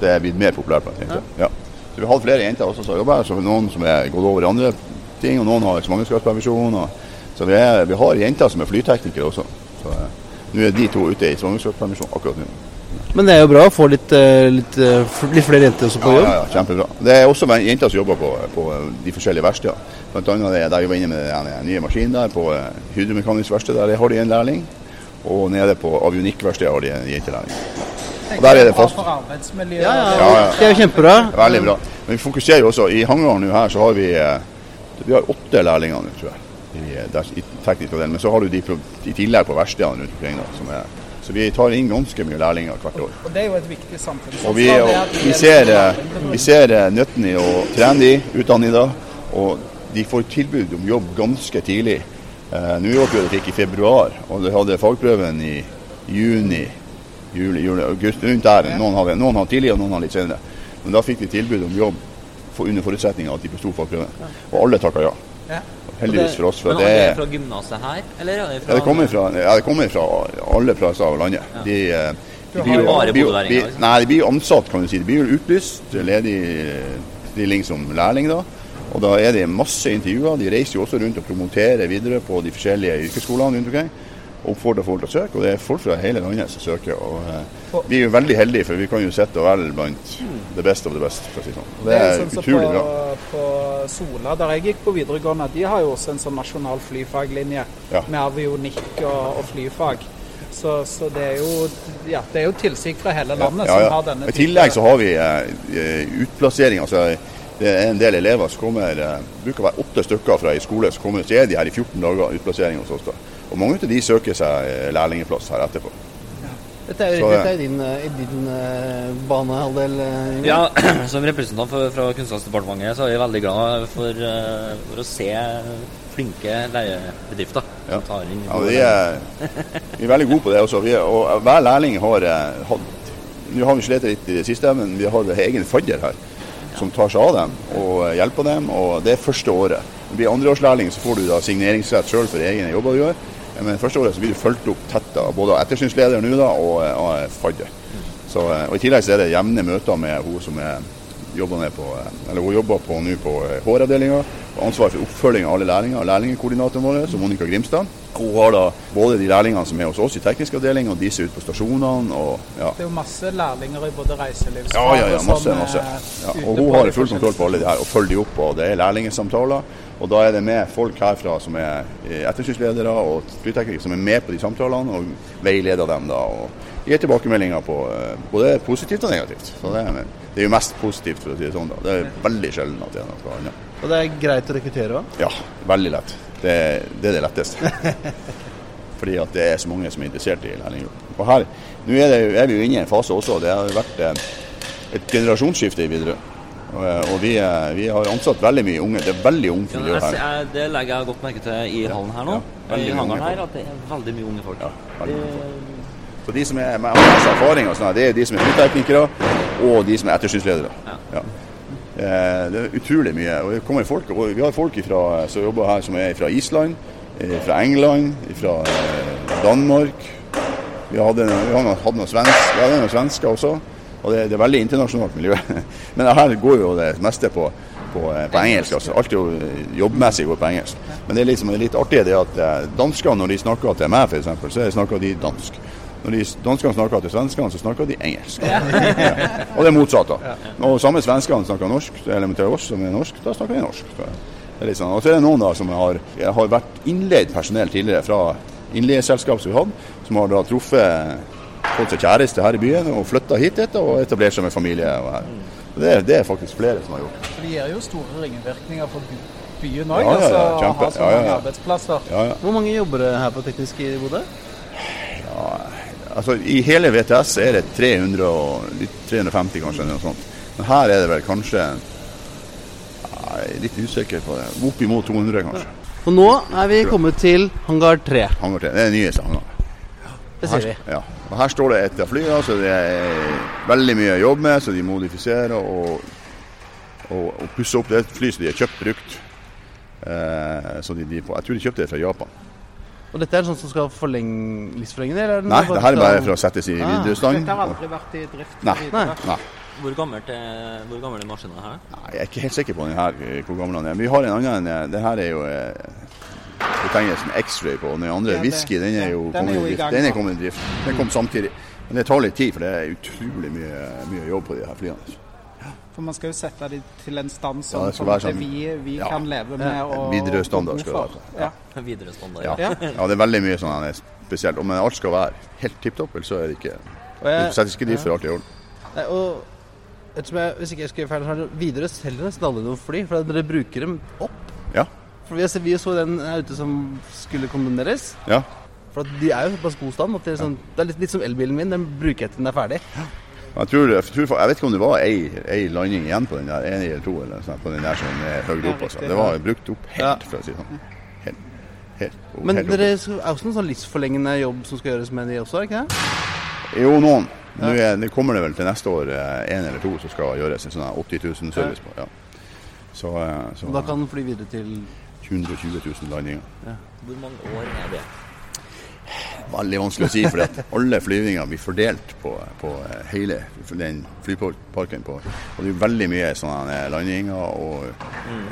Det er blitt mer populært blant jenter. Ja. Så vi har hatt flere jenter også som jobber her. Så noen som er gått over i andre ting, og noen har svangerskapspermisjon. og- Så vi, er, vi har jenter som er flyteknikere også. Så eh, nå er de to ute i svangerskapspermisjon akkurat nå. Men det er jo bra å få litt, eh, litt, eh, litt flere jenter også på Ja, jobb. ja, ja, kjempebra. Det er også jenter som jobber på, på de forskjellige verkstedene. Bl.a. der jeg var inne med den nye maskinen der, på hydromekanisk verksted, der har de en lærling. Og nede på avionikkverkstedet har de en jentelærling. Og der er det fast. For arbeidsmiljøet. Ja, ja, Ja, ja. Det er jo kjempebra. Veldig bra. Men vi fokuserer jo også, i hangaren nå her så har vi, vi har åtte lærlinger nå, tror jeg. I, eh, der, i teknisk avdeling. Men så har du de på, i tillegg på verkstedene rundt omkring. Da, som er, så vi tar inn ganske mye lærlinger hvert år. Og det er jo et viktig samfunn. Og vi, og vi er ser, eh, vi ser eh, nytten i å trene de, utdanne de da, og de får tilbud om jobb ganske tidlig. Eh, New York-rådet fikk i februar, og de hadde fagprøven i juni, juli, juli, august, rundt der. Noen hadde, noen hadde tidlig, og noen hadde litt senere. Men da fikk de tilbud om jobb for, under forutsetning av at de besto fagprøven. Og alle takka ja. Ja. Heldigvis for oss. For Men det, er det fra gymnaset her, eller er det fra ja, det kommer fra, ja, det kommer fra alle plasser av landet. De, eh, de blir jo- bodøværinger, blir-? Nei, de blir ansatt, kan du si. De blir jo utlyst ledig stilling som lærling, da. Og da er det masse intervjuer. De reiser jo også rundt og promoterer videre på de forskjellige yrkesskolene rundt omkring. Og oppfordrer folk til å søke. Og det er folk fra hele landet som søker. Og eh, vi er jo veldig heldige, for vi kan jo sitte og velge blant det beste av det beste. Si sånn. Det Det er er sånn utrolig på, bra. på Sola, der jeg gikk på videregående, de har jo også en sånn nasjonal flyfaglinje Ja. med avionikk og, og flyfag. Så, så det er jo ja, det er jo tilsig fra hele landet Ja, ja. som har denne I tillegg så har vi eh, utplassering. Altså, det er en del elever som kommer eh, bruker å være åtte stykker fra en skole som kommer, så er de her i 14 dager utplassering hos oss. da. Og mange av de søker seg eh, lærlingeplass her etterpå. Dette er jo, dette er din, eh, i din eh, banehalvdel. eh, Ja, [clears throat] som representant for, fra Kunnskapsdepartementet så er vi veldig glad for, eh, for å se flinke lærebedrifter Ja. som tar inn Ja, vi, er, vi er veldig gode på det også. Vi er, og hver lærling har eh, hatt Nå har vi slitt litt i det siste, men vi har egen fadder her som tar seg av dem og eh, hjelper dem. og Det er første året. Når du blir andreårslærling, så får du da signeringsrett sjøl for egne jobber du gjør. Men første året så blir du fulgt opp tett av både av ettersynsleder nå da, og eh, av fadder. Eh, og I tillegg så er det jevne møter med hun som er, jobber, på, eh, hun jobber på nå på eh, HR-avdelinga. og Ansvar for oppfølging av alle lærlinger. og Lærlingkoordinatoren vår, som Monica Grimstad. Hun har da både de lærlingene som er hos oss i teknisk avdeling, og de som er ute på stasjonene. og ja. Det er jo masse lærlinger i både reiselivsfag Ja, ja, ja, masse, sånn, masse. eh, Ja, og hun har de full kontroll på alle de her og følger de opp. og Det er lærlingesamtaler. Og da er det med folk herfra som er ettersynsledere og flyteknikere som er med på de samtalene og veileder dem. da, og Gir tilbakemeldinger på eh, både positivt og negativt. Så det, er, det er jo mest positivt, for å si det sånn. da. Det er veldig sjelden at det er noe annet. Og det er greit å rekruttere òg? Ja, veldig lett. Det, det er det letteste. [laughs] Fordi at det er så mange som er interessert i lærlingjobb. Og her, nå er, det, er vi jo inne i en fase også. Det har vært eh, et generasjonsskifte i Widerøe. Og, eh, og vi, eh, vi har ansatt veldig mye unge. Det er veldig ungt miljø her. det legger jeg godt merke til i hallen her nå. Ja, I hangaren her, at det er veldig mye unge folk. Ja, veldig mye Det- Så de som er med masse erfaring, og sånt, det er de som er flyteknikere, og de som er ettersynsledere. Ja. Eh, Det er utrolig mye. Og det kommer folk, og vi har folk ifra, som jobber her som er fra Island, eh, fra England, fra eh, Danmark. Vi hadde, vi hadde, noen svensk, noen svensker også. Og det, det er veldig internasjonalt miljø. [laughs] Men her går jo det meste på, på, på engelsk. altså. Alt jo jobbmessig går på engelsk. Men det er liksom litt artig det at danskene, når de snakker til meg f.eks., så snakker de dansk. Når de danskene snakker til svenskene, så snakker de engelsk. Ja. Og det er motsatt. da. Og samme svenskene snakker norsk, eller til oss som er norsk, da snakker de norsk. Det er litt sånn. Og så er det noen da som har, har vært innleid personell tidligere fra innleieselskap som vi hadde, som har da truffet fått seg kjæreste her i byen og flytta hit etter og etablert seg med familie. Og her. Det, det er faktisk flere som har gjort. For Det gir jo store ringvirkninger for byen òg, Ja, ja, ja, altså, å ha så Ja, ja, mange ja. arbeidsplasser. Ja, ja. Hvor mange jobber det her på teknisk i Bodø? Altså, I hele VTS er det 300 og, 350 kanskje, noe sånt. Men her er det vel kanskje Jeg er litt usikker på det. Oppimot 200, kanskje. Og nå er vi kommet til hangar 3. Hangar 3, Det er den nyeste hangaren. Det sier vi. Ja. Og her står det et av flyene, så det er veldig mye å jobbe med. Så de modifiserer og, og, og pusser opp. Det er et fly som de har kjøpt brukt. Eh, så de, de, jeg tror de kjøpte det fra Japan. Og dette er en sånn som skal forlenge livsforlengende? Eller er det Nei, det her er bare for å settes i Ah. videre. Dette har aldri vært i drift. Nei. Nei. Nei. Hvor gammel er, hvor gammel er maskinen her? Nei, Jeg er ikke helt sikker på den her, eh, hvor gammel den er. Vi har en annen. Det her er jo eh, betegnelsen X-ray på. Den andre, Ja, whisky, den er jo den kommet i i drift. Den er kommet i drift. Den kom samtidig. Men det tar litt tid, for det er utrolig mye, mye jobb på de her flyene. For man skal jo sette dem til en stand som ja, sånn- vi, vi ja. kan leve med. Og, Videre standard skal det være. Ja. Videre standard. Ja. Ja. ja, det er veldig mye sånn spesielt. Men alt skal være helt tipp topp, ellers så er det ikke jeg, settes ikke de for alt i orden. nei, og ettersom jeg, hvis ikke jeg skriver feil, så har Widerøe selger nesten aldri noen fly, for dere bruker dem opp. Ja. For vi, vi så den her ute som skulle kombineres. Ja. For at de er jo såpass god stand at det er, sånn, det er litt, litt som elbilen min. Den bruker jeg til den er ferdig. Jeg, tror, jeg, tror, jeg vet ikke om det var ei, ei landing igjen på den der, en eller to, eller sånn, på den der som er høyt opp. Altså. Det var brukt opp helt, for å si det sånn. Helt, helt, Men helt dere er også noen sånn livsforlengende jobb som skal gjøres med de også, ikke det? Jo, noen. Nå er, det kommer det vel til neste år én en eller to som skal gjøres en sånn her 80 000 service på. Ja. Så, eh, så da kan den fly videre til 120 000 landinger. Hvor mange år er det? Veldig vanskelig å si, for alle flyvninger blir fordelt på, på eh, hele den flyparken. På. Og det er veldig mye sånne landinger og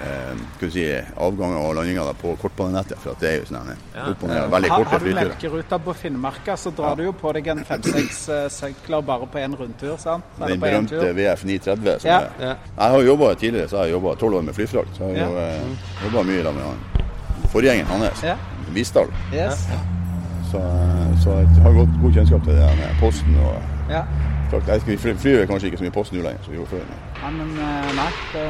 eh, si, avganger og landinger da, på kortbanenettet. For at det er jo sånne Ja. opp og ned, veldig ha, korte har du flyturer. melkeruta på Finnmarka, så drar du jo på deg en fem-seks søkler sykler bare på én rundtur. sant? Eller Den berømte. VF 930. Ja. er, Jeg har jobba tidligere, så har jeg jobba tolv år med flyfrakt. Så jeg har Ja. eh, jobba mye da med han forgjengeren hans, Ja. Visdal. Yes. Så, så jeg har godt, god kjennskap til det med posten og Ja. frakt. Jeg skal- Vi flyr kanskje ikke så mye post nå lenger som vi gjorde før. ja, men eh, nei, det,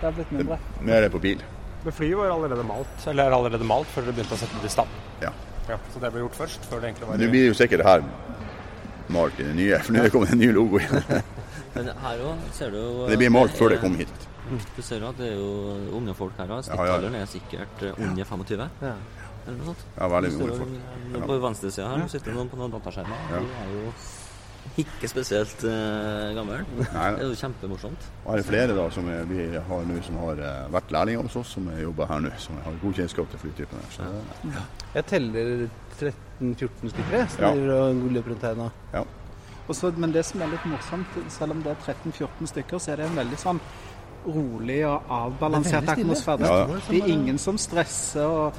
det har blitt mindre. men Mer er på bil. Men flyet var allerede malt, eller er allerede malt før dere begynte å sette det i stand. Ja. Ja, så det ble gjort først, før det egentlig var nå blir jo sikkert det her malt i det nye, for nå er det kommet en ny logo igjen. [laughs] Men her òg ser du jo Det blir malt før det kommer hit. Du ser jo at det er jo unge folk her òg. Ja, ja. Snittalderen er sikkert eh, under 25. Eller noe sånt. Ja, veldig mange folk. jo, På venstresida her sitter noen på noen dataskjermer. Ja. De er jo ikke spesielt uh, gammel. Nei, Det er jo kjempemorsomt. Og her er flere da som er, vi har nå som har eh, vært lærlinger hos oss, som jobber her nå. Som har god kjennskap til flytypen her. Så, det- Jeg teller 13-14 stykker som Ja. driver og løper rundt her nå. Ja. Også, men det som er litt morsomt, selv om det er 13-14 stykker, så er det en veldig sånn rolig og avbalansert Det er atmosfære. Ja, Det, er ingen som stresser, og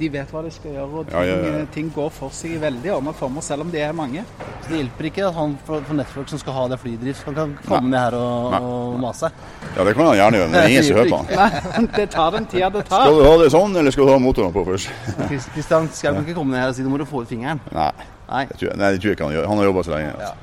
de vet hva de skal gjøre. og ting, Ja, ja, ja. ting går for seg i veldig ordna former, selv om de er mange. Så det hjelper ikke at han fra Network som skal ha det flydrift, han kan komme ned her og, og mase. Ja, det kan han gjerne gjøre, men det er ingen som hører på han. Nei, det tar den tida det tar. Skal du ha det sånn, eller skal du ha motoren på først? Kristian, skal Skau kan ikke komme ned her og si du må du få ut fingeren. Nei, Nei. Jeg tror nei, det tror jeg ikke han gjør. Han har jobba så lenge. Altså.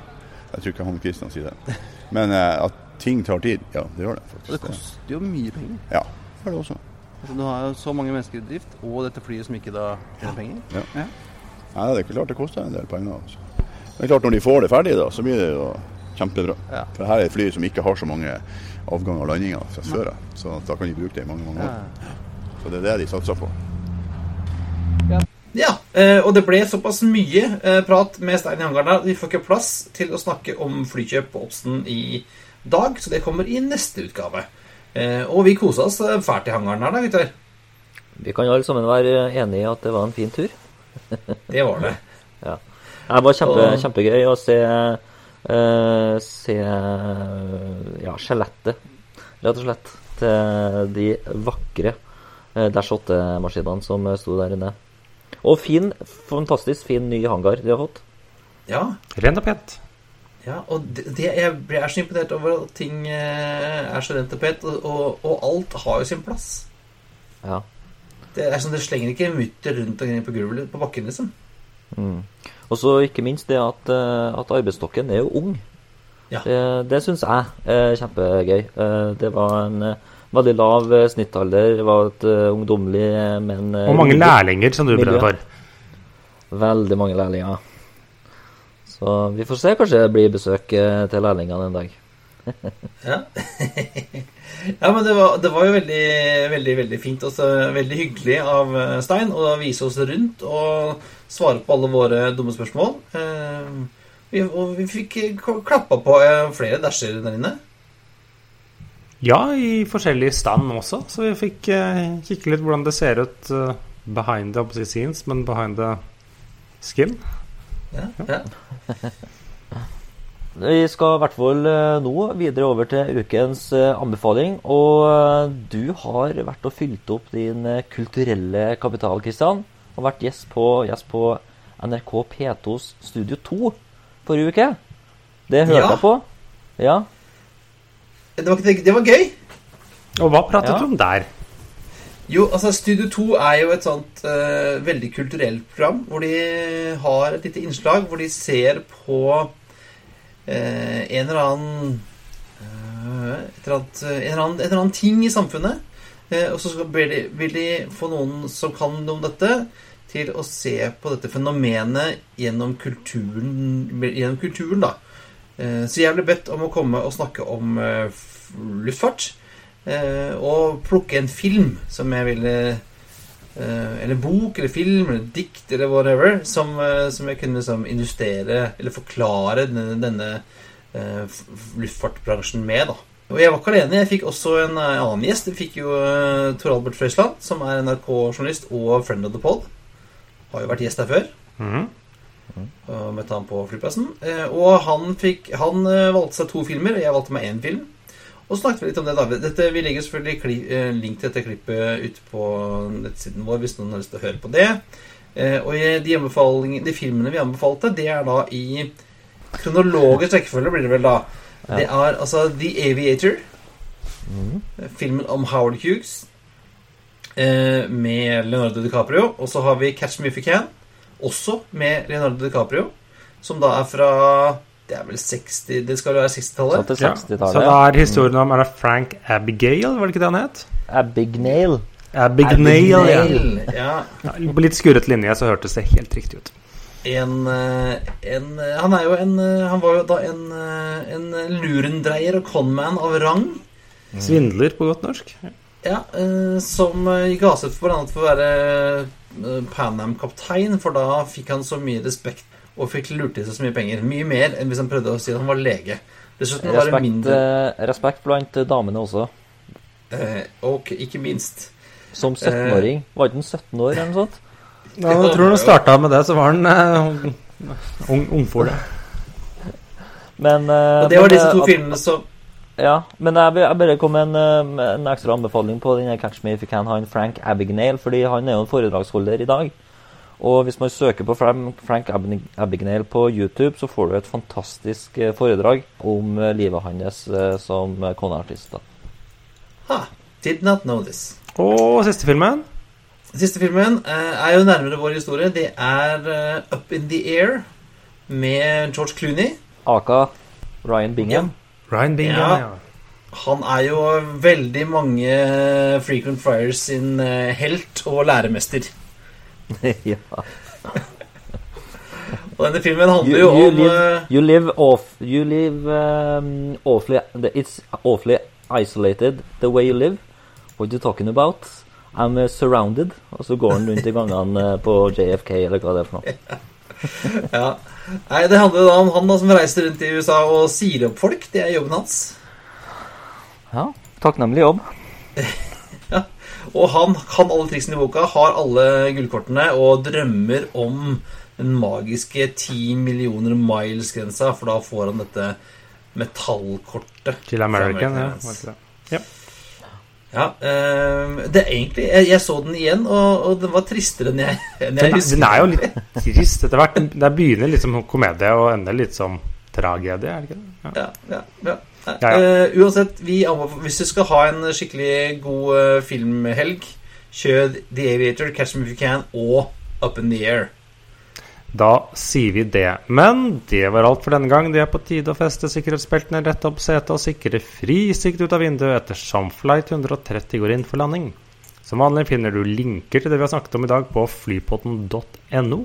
Jeg tror ikke han Kristian sier det. Men eh, at ting tar tid, ja, det gjør det Og det koster jo mye penger. Ja, det gjør det også. Altså, du har jo så mange mennesker i drift, og dette flyet som ikke da tjener penger. Nei, det er klart det koster en del penger. Altså. Men klart når de får det ferdig, da, så blir det jo kjempebra. Ja. For her er et fly som ikke har så mange avganger og landinger fra før av. Så da kan de bruke det i mange, mange år. Så det er det de satser på. Ja, eh, og det ble såpass mye eh, prat med Stein i hangaren her. Vi får ikke plass til å snakke om flykjøp på Obsten i dag, så det kommer i neste utgave. Eh, Og vi kosa oss eh, fælt i hangaren her, da, gutter. Vi kan alle sammen være enige i at det var en fin tur. [laughs] Det var det. Ja. Det var kjempe, Og- kjempegøy å se, uh, se ja, skjelettet, rett og slett, til de vakre uh, Dash 8-maskinene som sto der inne. Og fin, fantastisk fin ny hangar de har fått. Ja, Rent og pent. Ja og det, det, jeg er så imponert over at ting eh, er så rent og pent, og, og, og alt har jo sin plass. Ja. Det er sånn, det slenger ikke mutter rundt omkring på gulvet på bakken, liksom. Mm. Og så ikke minst det at, eh, at arbeidsstokken er jo ung. Ja. Det, det syns jeg er kjempegøy. Eh, Det var en veldig lav snittalder. Det var et ungdommelig, men Og mange lærlinger som du brenner for. Veldig mange lærlinger. Så vi får se. Kanskje det blir besøk eh, til lærlingene en dag. [laughs] Ja, [laughs] ja men det var, det var jo veldig, veldig veldig fint og veldig hyggelig av eh, Stein å vise oss rundt og svare på alle våre dumme spørsmål. Eh, vi, og vi fikk klappa på flere dasher der inne. Ja, i forskjellig stand også, så vi fikk eh, kikke litt hvordan det ser ut eh, behind the scenes, men behind the skin. Ja, ja. Vi skal i hvert fall eh, nå videre over til ukens eh, anbefaling. Og eh, du har vært og fylt opp din kulturelle kapital, Kristian. Og vært gjest på, gjest på NRK P2s Studio 2 forrige uke. Det hørte Ja. jeg på. Ja. Det, var, det var gøy. Og hva pratet Ja. du om der? Jo, altså Studio 2 er jo et sånt uh, veldig kulturelt program hvor de har et lite innslag hvor de ser på uh, en eller annen uh, et eller annet, en, eller annen, en eller annen ting i samfunnet. Og så skal, vil, de, vil de få noen som kan noe om dette, til å se på dette fenomenet gjennom kulturen, gjennom kulturen da. Så jeg ble bedt om å komme og snakke om luftfart. Eh, og plukke en film som jeg ville eh, Eller bok eller film eller dikt eller whatever som, eh, som jeg kunne liksom illustrere eller forklare denne, denne luftfartbransjen med. da Og jeg var ikke alene. Jeg fikk også en annen gjest. Jeg fikk jo Tor Albert Frøysland, som er NRK-journalist og friend of the pod. Har jo vært gjest her før. Mhm. Og møtte han på flyplassen. Og han, fikk, han valgte seg to filmer, og jeg valgte meg én film. Og snakket vi litt om det. da dette, Vi legger selvfølgelig eh, link til dette klippet ute på nettsiden vår hvis noen har lyst til å høre på det. Eh, Og de, de filmene vi anbefalte, det er da i kronologisk rekkefølge, blir det vel da. Det er altså The Aviator. Filmen om Howard Hughes eh, med Leonardo DiCaprio. Og så har vi Catch Me If You Can, også med Leonardo DiCaprio. Som da er fra Det er vel 60 Det skal være Så 60-tallet. 60, Ja. 60-tallet. Så da er historien om Er det Frank Abigail, var det ikke det han het? Abignail. Abignail, ja. Ja. Ja, På litt skurret linje så hørtes det helt riktig ut. En, eh, en eh, Han er jo en eh, Han var jo da en, en lurendreier og conman av rang. Svindler på godt norsk. Ja, som gikk gikk seg for blant annet for å være eh, Pan Am-kaptein, for da fikk han så mye respekt og fikk lurt i seg så mye penger. Mye mer enn hvis han prøvde å si at han var lege. Dessuten var det mindre eh, respekt blant eh, damene også. eh, Og ikke minst Som 17-åring. Var ikke han 17 år eller noe sånt? Ja, jeg tror han starta med det, så var han eh, ung, ungfole. Men, eh, Og det var men, disse eh, to at- filmene som Ja, men jeg, jeg bare kom med en, eh, en ekstra anbefaling på denne Catch Me If You Can, han Frank Abagnale, fordi han er jo en foredragsholder i dag. Og hvis man søker på Frank, Abignale Abagnale på YouTube, så får du et fantastisk eh, foredrag om eh, livet hans eh, som koneartist. Ha, did not know this. Og siste filmen. Siste filmen er jo nærmere vår historie. Det er Up in the Air med George Clooney. Aka Ryan Bingham. Ryan Bingham, Ja. ja. Han er jo veldig mange Frequent Friars sin helt og læremester. [laughs] ja. Og denne filmen handler You, jo you om live, eh, you live off You live um, awfully It's awfully isolated the way you live. What you talking about? I'm uh, surrounded. Og så går han rundt i gangene eh, på JFK, eller hva det er for noe. [laughs] Ja. Nei, Det handler da om han da som reiser rundt i USA og sier opp folk. Det er jobben hans. Ja, takknemlig jobb. [laughs] Og han kan alle triksene i boka, har alle gullkortene og drømmer om den magiske 10 millioner miles-grensa, for da får han dette metallkortet. Til American, ja. American? Ja. Ja, ehm, det er egentlig Jeg, jeg så den igjen, og, og den var tristere enn jeg, [laughs] enn jeg Den, husker. den er jo litt trist etter hvert. Det begynner litt som komedie og ender litt som tragedie, er det ikke det? Ja. Ja, ja, ja. Ja, ja. Uh, uansett, vi, hvis du skal ha en skikkelig god uh, filmhelg, kjør The Aviator, Catch Me If You Can og Up In The Air. Da sier vi det. Men det var alt for denne gang. Det er på tide å feste sikkerhetsbeltene, rette opp setet og sikre fri sikt ut av vinduet ettersom flight 130 går inn for landing. Som vanlig finner du linker til det vi har snakket om i dag på flypodden.no.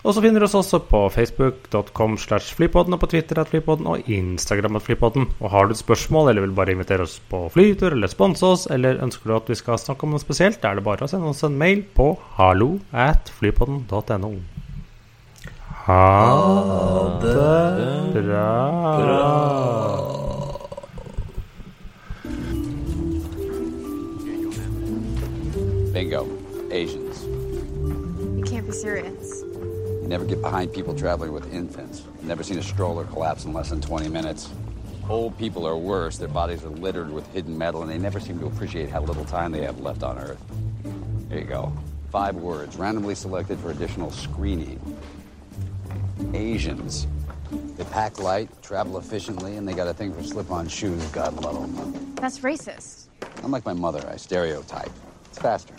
Og så finner du oss også på facebook.com slash flypodden og på Twitter at flypodden og Instagram at flypodden. Og har du et spørsmål eller vil bare invitere oss på flytur eller sponse oss, eller ønsker du at vi skal snakke om noe spesielt, er det bare å sende oss en mail på hallo at flypodden.no. Ha det bra. Bingo. Asians. You can't be serious. Never get behind people traveling with infants. Never seen a stroller collapse in less than 20 minutes. Old people are worse. Their bodies are littered with hidden metal, and they never seem to appreciate how little time they have left on Earth. There you go. Five words, randomly selected for additional screening. Asians. They pack light, travel efficiently, and they got a thing for slip-on shoes. God love them. That's racist. Unlike my mother, I stereotype. It's faster.